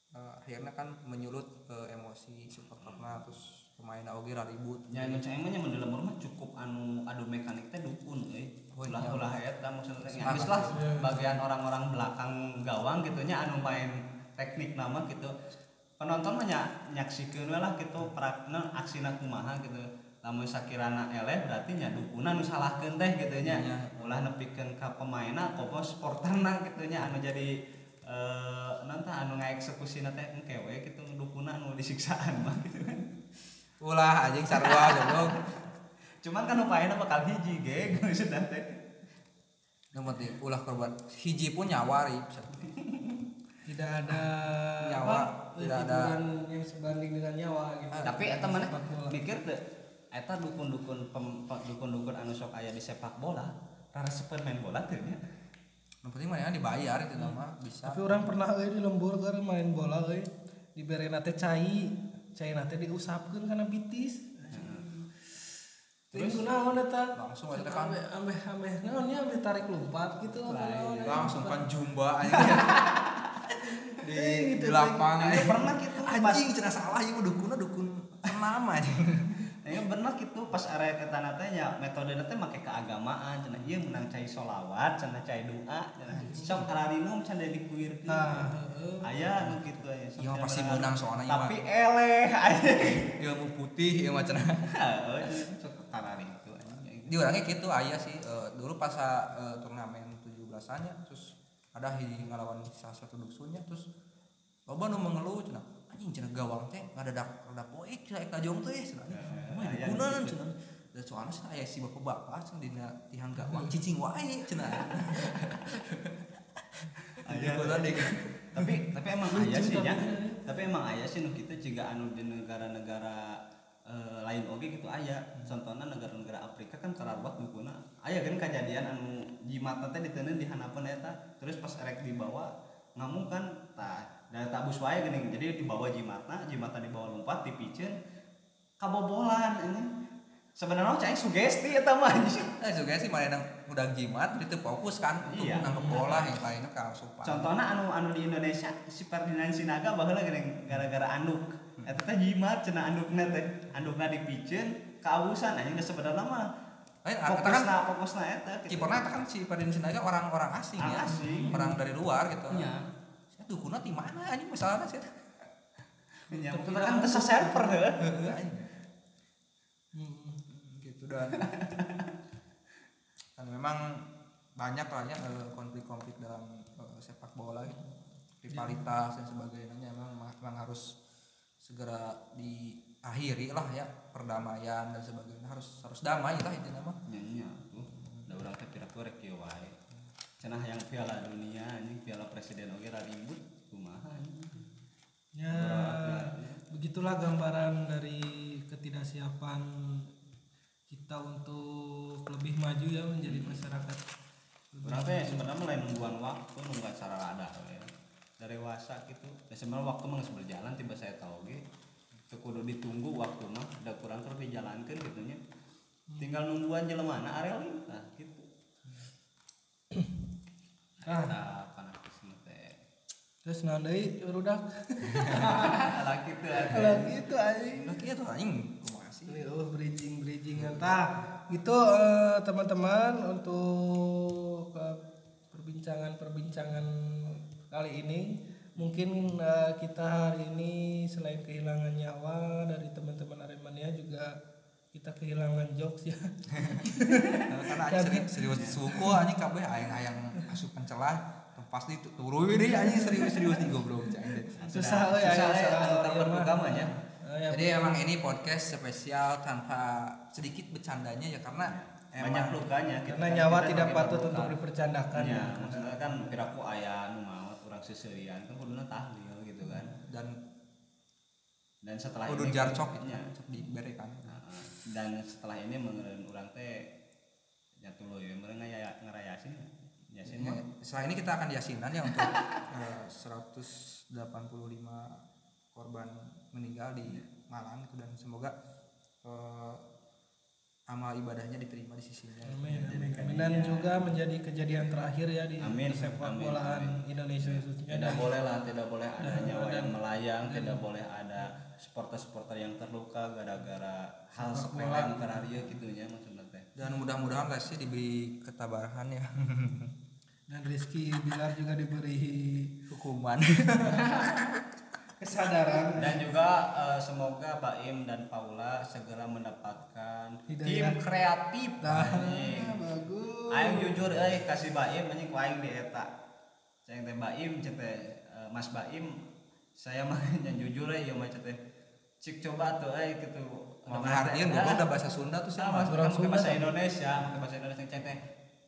Speaker 1: Eh, akhirnya kan menyulut ke emosi supporterna terus pemain oge ribut
Speaker 2: Ya emang cai emangnya mun di lembur mah cukup anu adu mekanik teh dukun euy.
Speaker 1: Oh,
Speaker 2: Ulah
Speaker 1: iya.
Speaker 2: ulah eta maksudnya
Speaker 1: Sepakat.
Speaker 2: habis lah bagian orang-orang belakang gawang gitu nya anu main teknik nama gitu. Penonton mah nya nyaksikeun we lah gitu prakna aksina kumaha gitu. Lamun sakirana eleh berarti nya dukuna nu salahkeun teh gitu nya.
Speaker 1: Iya.
Speaker 2: Ulah nepikeun ka pemainna popo sporterna gitu nya anu jadi eh nanti anu ngaeksekusi teh engke we gitu dukuna anu disiksaan mah gitu
Speaker 1: ulah anjing sarua goblok
Speaker 2: cuman kan upayana bakal hiji ge sudah teh
Speaker 1: penting ulah korban hiji pun nyawa rip
Speaker 3: tidak ada
Speaker 1: Nyawa,
Speaker 3: apa,
Speaker 1: tidak ada-
Speaker 3: yang sebanding dengan nyawa gitu.
Speaker 2: Tapi eta mana? Mikir teh eta dukun-dukun pem- pe- dukun-dukun anu sok aya di sepak bola rara sepen main bola teh nya.
Speaker 1: Yang penting mana dibayar itu nama bisa.
Speaker 3: Tapi orang pernah euy di lembur keur main bola euy dibere nate cai cai nate diusapkeun kana bitis. Terus? Kunaon eta?
Speaker 1: Langsung eta kan.
Speaker 3: ambeh naon nya? Ambeh tarik lompat gitu. Naon,
Speaker 1: langsung kan jumba anjing di,
Speaker 3: gitu,
Speaker 1: di lapangan.
Speaker 2: Ayo pernah gitu
Speaker 1: anjing cenah salah ieu dukuna dukun. Ternama anjing.
Speaker 2: Ya bener gitu pas area eta na teh nya metode teh make keagamaan cenah ieu menang cai solawat cenah cai doa cenah sok ararinum cenah dikuirkeun.
Speaker 3: Nah, heeh.
Speaker 2: aya nu kitu aya sok
Speaker 1: Iya, pasti menang soalnya, iya,
Speaker 2: tapi eleh aya
Speaker 1: ilmu putih mah cenah.
Speaker 2: Heeh, sok karari itu
Speaker 1: di orangnya gitu aya sih eh, dulu pas eh, turnamen 17-an ya terus ada hiji ngalawan salah satu dusunnya terus loba nu mengeluh cenah anjing cenah gawang teh ngadadak rada poek cenah eta jong teh cenah mah
Speaker 2: aya
Speaker 1: dikunan
Speaker 2: gitu.
Speaker 1: cenah. Dan soalnya cenah aya si bapak-bapak cenah dina tihang gawang cicing wae cenah.
Speaker 2: Aya.
Speaker 1: Deh
Speaker 2: tapi tapi emang aya sih ya. Tapi emang aya sih nu kitu jiga anu di negara-negara eh, lain oge gitu aya. Contohnya negara-negara Afrika kan kararbak dukuna aya kan kejadian anu jimat teh diteuneun di hanapeun eta terus pas erek dibawa ngamuk kan tah dan tabus wae geuning jadi dibawa jimatna jimatna dibawa lompat dipicen kabobolan ini. Sebenarnya cai sugesti eta mah.
Speaker 1: Eh juga sih mana udah jimat itu fokus kan untuk
Speaker 2: Iya.
Speaker 1: nangkep bola yang lainnya ke asupan.
Speaker 2: contohnya anu anu di Indonesia si Ferdinand Sinaga baheula geuning gara-gara anduk eta teh jimat cenah andukna teh andukna dipicen kausan anjing geus sebenarnya mah
Speaker 1: Lain kata kan
Speaker 2: fokusna fokusna eta gitu.
Speaker 1: kipernya kan si Ferdinand Sinaga orang-orang asing ya.
Speaker 2: asing.
Speaker 1: Orang dari luar gitu.
Speaker 2: Iya.
Speaker 1: Saya dukuna di mana anjing misalnya sih.
Speaker 2: Ya, kita
Speaker 1: kan
Speaker 2: kan tesa server heuh.
Speaker 1: Heeh, anjing. gitu dan dan memang banyak lah ya eh, konflik-konflik dalam eh, sepak bola gitu rivalitas dan sebagainya memang memang harus segera diakhiri lah ya perdamaian dan sebagainya. Harus harus damai lah itu nama
Speaker 2: nyanyi tuh da urang teh pira korek kieu wae. Cenah yang piala dunia anjing piala presiden oge ribut kumaha
Speaker 3: Ya, begitulah gambaran dari ketidaksiapan kita untuk lebih maju ya menjadi masyarakat.
Speaker 2: urang teh sebenarnya lain nungguan waktu nungguan cara ada we dari dewasa gitu. Ya sebenarnya waktu mah berjalan tiba saya tahu ge teu kudu ditunggu waktu mah da kurang keur dijalankeun gitu nya. Tinggal nungguan jelemana area nah gitu.
Speaker 3: Ah,
Speaker 2: nah teh?
Speaker 3: Terus nandai urudak.
Speaker 2: laki
Speaker 3: Kalau gitu anjing.
Speaker 1: lagi itu anjing kumaha sih?
Speaker 3: Ini oh bridging bridging entah itu eh, teman-teman untuk eh, perbincangan-perbincangan kali ini. Mungkin eh, kita hari ini selain kehilangan nyawa dari teman-teman Aremania juga kita kehilangan jokes ya.
Speaker 1: Karena anjing serius, serius suku anjing kabeh ayang-ayang asupan celah pasti tu- turun deh anjing serius-serius nih goblok
Speaker 3: susah euy
Speaker 2: susah ya beragama ya.
Speaker 3: Ya,
Speaker 1: Jadi emang ini podcast spesial tanpa sedikit bercandanya ya karena
Speaker 2: banyak
Speaker 1: emang
Speaker 2: lukanya
Speaker 3: karena nyawa
Speaker 2: Kita
Speaker 3: tidak patut untuk dipercandakan
Speaker 2: ya
Speaker 3: ya.
Speaker 2: maksudnya kan piraku aya seuseuyan kan kuduna tahlil gitu kan.
Speaker 1: Dan
Speaker 2: dan setelah
Speaker 1: kudu
Speaker 2: ini
Speaker 1: jarcok gitu
Speaker 2: ya,
Speaker 1: kan cok dibere kan.
Speaker 2: Nah, dan setelah ini menurut orang teh ya tuh ya mereka ngaya ngerayasin yasin
Speaker 1: Ya, setelah ini kita akan yasinan ya untuk eh, 185 korban meninggal di Malang gitu dan semoga eh, amal ibadahnya diterima di sisinya.
Speaker 3: Amin, amin, amin. Dan juga menjadi kejadian terakhir ya di
Speaker 2: Amin,
Speaker 3: sepak bolaan. Indonesia khususnya
Speaker 2: tidak
Speaker 3: dan
Speaker 2: boleh lah tidak boleh ada
Speaker 3: Dan-
Speaker 2: nyawa
Speaker 3: dan-
Speaker 2: yang melayang tidak boleh ada supporter-supporter yang terluka gara-gara hal sepele yang terakhir gitunya maksudnya teh
Speaker 1: Dan mudah-mudahan Lesti diberi ketabahan ya
Speaker 3: dan Rizky Bilar juga diberi
Speaker 1: hukuman.
Speaker 3: kesadaran
Speaker 2: dan juga eh, semoga Baim dan Paula segera mendapatkan
Speaker 3: Hidayah.
Speaker 2: tim kreatif
Speaker 3: Nah, bagus.
Speaker 2: Aing jujur euy kasih Baim anjing ku aing di eta. Ceng teh Baim cek teh eh, Mas Baim saya mah yang jujur euy ieu mah cek teh. Cik coba tuh euy gitu.
Speaker 1: Mau ngartiin goblok udah bahasa Sunda tuh
Speaker 2: Sama
Speaker 1: sama.
Speaker 3: orang Sunda
Speaker 2: bahasa? Indonesia, pakai bahasa Indonesia cek teh.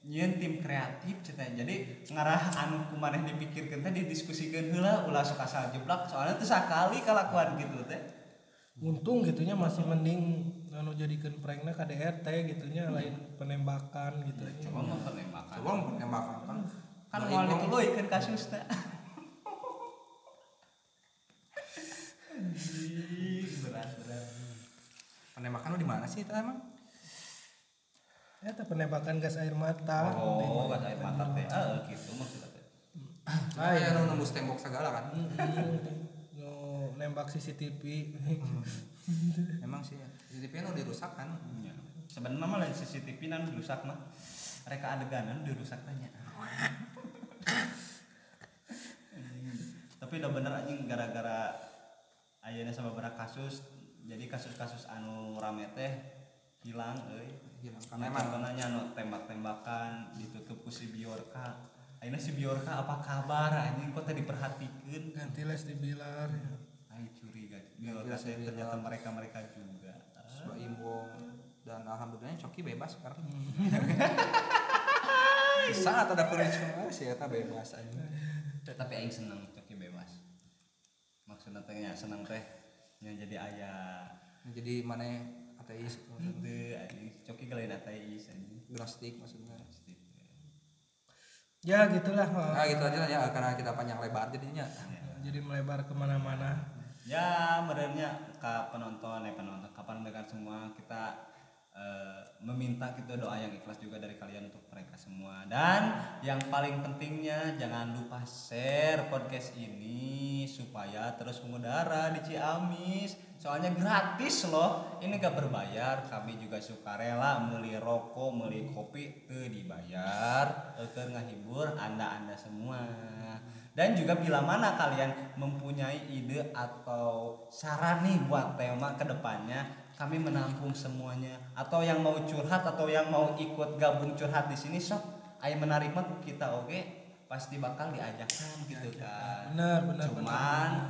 Speaker 2: Nyeun tim kreatif teh. Jadi ngarah anu kumaneh dipikirkeun teh didiskusikeun heula ulah sok asal jeblak soalnya teh sakali kalakuan gitu teh.
Speaker 3: untung gitunya masih mending anu jadikan prankna KDRT gitunya lain penembakan gitu
Speaker 2: Coba mau penembakan.
Speaker 1: Coba mau penembakan kan.
Speaker 2: kan mau
Speaker 1: Bang.
Speaker 2: dituluikeun kasusna. berat berat.
Speaker 1: Penembakan lu di mana sih itu emang?
Speaker 3: Ya teh penembakan gas air mata
Speaker 2: Oh, kata air mata teh. Ah, gitu maksudnya teh.
Speaker 1: Ah, ya nembus tembok segala kan.
Speaker 3: Mm-mm. nu nembak CCTV
Speaker 1: Emang sih ya. CCTV nu dirusak kan.
Speaker 2: Ya. Sebenarnya mah lain CCTV nan dirusak mah. Reka adeganan dirusak tanya. Tapi udah bener anjing gara-gara ayeuna sama beberapa kasus jadi kasus-kasus anu rame teh hilang euy.
Speaker 1: Hilang
Speaker 2: Karena
Speaker 1: emang
Speaker 2: contohnya anu tembak-tembakan ditutup ku si Biorka. Ayeuna si Biorka apa kabar anjing kok teh diperhatikeun.
Speaker 3: ganti les di Bilar
Speaker 2: Ai curiga. Biorka teh ternyata
Speaker 1: Bilar.
Speaker 2: mereka-mereka juga.
Speaker 1: Sudah imbong dan alhamdulillahnya Coki bebas sekarang. Sangat ada percuma sih eta bebas aja.
Speaker 2: tapi aing seneng coki bebas maksudnya teh nya seneng teh nya jadi ayah
Speaker 1: Jadi mana ateis
Speaker 2: coki galain ateis
Speaker 1: gnostik maksudnya.
Speaker 3: ya. Gitulah
Speaker 1: Nah gitu aja lah ya karena kita panjang lebar jadinya.
Speaker 3: jadi melebar ke mana-mana.
Speaker 2: Ya merenya ke penonton eh penonton kapan mendengar semua kita eh, meminta kita doa yang ikhlas juga dari kalian untuk mereka semua. Dan yang paling pentingnya jangan lupa share podcast ini supaya terus mengudara di Ciamis soalnya gratis loh. Ini gak berbayar. Kami juga suka rela beli rokok beli kopi tuh dibayar. Ke ngahibur anda anda semua. Dan juga bila mana kalian mempunyai ide atau saran nih buat tema ke depannya kami menampung semuanya. Atau yang mau curhat atau yang mau ikut gabung curhat di sini sok ayo menerima kita oke pasti bakal diajakkan gitu kan.
Speaker 3: Benar benar
Speaker 2: cuman kudu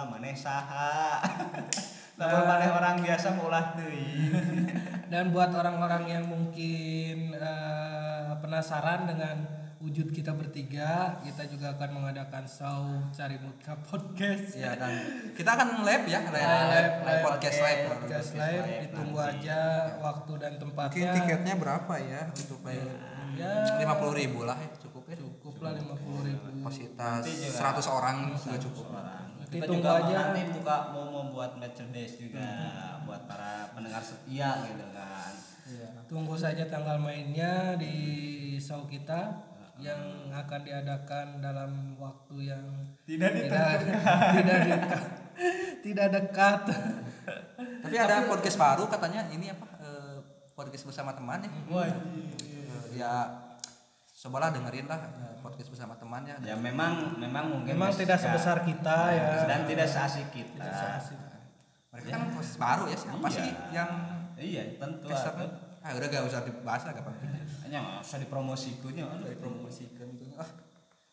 Speaker 2: heula maneh saha? Lamun maneh orang biasa meulah teuing.
Speaker 3: Dan buat orang-orang yang mungkin eh, penasaran dengan wujud kita bertiga kita juga akan mengadakan show cari muka podcast.
Speaker 1: Ya dan kita akan live ya live,
Speaker 3: live,
Speaker 1: live,
Speaker 3: live,
Speaker 1: podcast live
Speaker 3: podcast live ditunggu aja waktu dan
Speaker 1: mungkin
Speaker 3: tempatnya
Speaker 1: tiketnya berapa ya untuk bayar?
Speaker 3: Ya.
Speaker 1: lima puluh ribu lah ya cukup ya.
Speaker 3: Cukup lah lima puluh ribu.
Speaker 1: Kapasitas
Speaker 2: Nanti
Speaker 1: 100 orang juga cukup.
Speaker 3: Nanti
Speaker 2: kita
Speaker 3: tunggu
Speaker 2: juga
Speaker 3: aja.
Speaker 2: nanti buka mau membuat merchandise juga buat para pendengar setia gitu kan.
Speaker 3: Tunggu saja tanggal mainnya di show kita yang akan diadakan dalam waktu yang
Speaker 2: tidak
Speaker 3: tidak tidak dekat tidak dekat.
Speaker 1: Tapi ada podcast baru katanya ini apa eh, podcast bersama teman ya? Eh, ya cobalah dengerin lah eh, podcast bersama temannya.
Speaker 2: Ya memang memang mungkin
Speaker 3: memang tidak
Speaker 2: suka-
Speaker 3: sebesar kita ya.
Speaker 2: dan tidak seasik kita.
Speaker 1: Mereka kan podcast baru ya siapa
Speaker 2: Iya.
Speaker 1: sih yang
Speaker 2: iya tentu
Speaker 1: ah udah gak usah dibahas lah gak penting
Speaker 2: hanya nggak usah dipromosikannya
Speaker 1: dipromosikan gitu. Ah.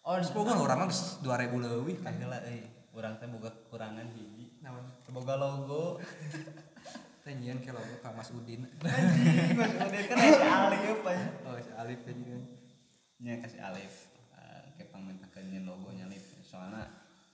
Speaker 1: Oh semoga orang mah geus 2000 leuwih kan.
Speaker 2: Lah, eh, orang teh boga kekurangan hiji.
Speaker 1: naon?
Speaker 2: Boga logo.
Speaker 1: teh nyieun ke logo Kang Mas Udin.
Speaker 2: Mas Udin kan si Alif aja.
Speaker 1: oh si Alif teh nyieun
Speaker 2: Nya kasih Alif. Eh, Kayak pamintakeun nyeun logonya Alif. Soalnya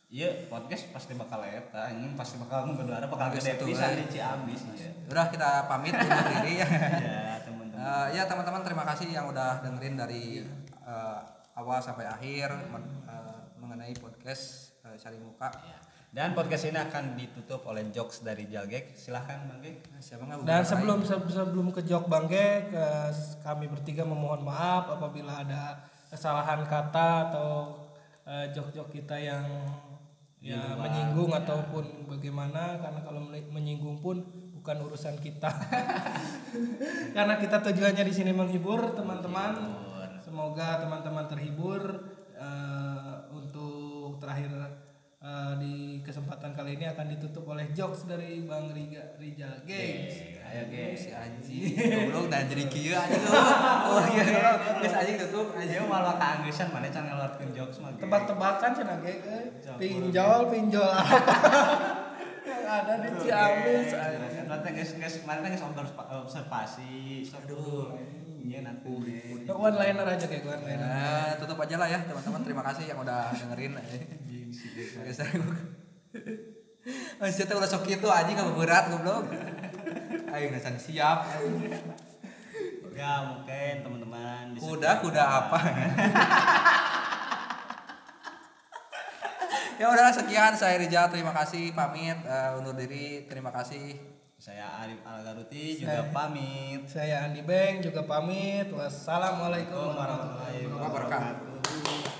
Speaker 2: iya podcast pasti bakal eta, ini pasti bakal menggelar bakal gede pisan
Speaker 1: eh.
Speaker 2: di Ciamis ya.
Speaker 1: udah kita pamit undur diri ya
Speaker 2: Ya, teman-teman.
Speaker 1: Eh, ya teman-teman terima kasih yang udah dengerin dari eh, awal sampai akhir men- eh, mengenai podcast eh, cari muka
Speaker 2: Ya. Dan podcast ini akan ditutup oleh jokes dari Jalgek. Silahkan Bang Gek.
Speaker 1: Nah, siapa nggak
Speaker 3: dan sebelum se- sebelum ke jok bangke ke- kami bertiga memohon maaf apabila ada kesalahan kata atau eh, jok-jok kita yang ya menyinggung ataupun bagaimana. Karena kalau menyinggung pun bukan urusan kita. Karena kita tujuannya di sini menghibur teman-teman. Semoga teman-teman terhibur eh, untuk terakhir eh, di kesempatan kali ini akan ditutup oleh jokes dari Bang Riga Rijal Games.
Speaker 2: Ayo Gek.
Speaker 1: si anjing. Goblok dan jadi kieu anjing oh iya iya geus anjing tutup.
Speaker 2: Aja malah keanggesan mana can ngeluarkeun jokes mah.
Speaker 3: Tebak-tebakan cenah ge pinjol pinjol. Yang ada di Ciamis anjing.
Speaker 2: Nanti guys guys kan guys observasi. Aduh. Iya nanti.
Speaker 3: One liner aja kayak liner.
Speaker 1: Nah, tutup aja lah ya teman-teman. Terima kasih yang udah dengerin Guys, Oh, siapa udah sok itu anjing gak berat goblok. Ayo ngesan siap.
Speaker 2: Ya mungkin teman-teman
Speaker 1: Kuda kuda apa? ya udah sekian. Saya Rijal terima kasih. Pamit eh, undur diri. Terima kasih.
Speaker 2: Saya Arif Algaruti juga pamit.
Speaker 3: saya Andi Beng juga pamit. Wassalamualaikum
Speaker 2: Warahmatullahi
Speaker 3: wabarakatuh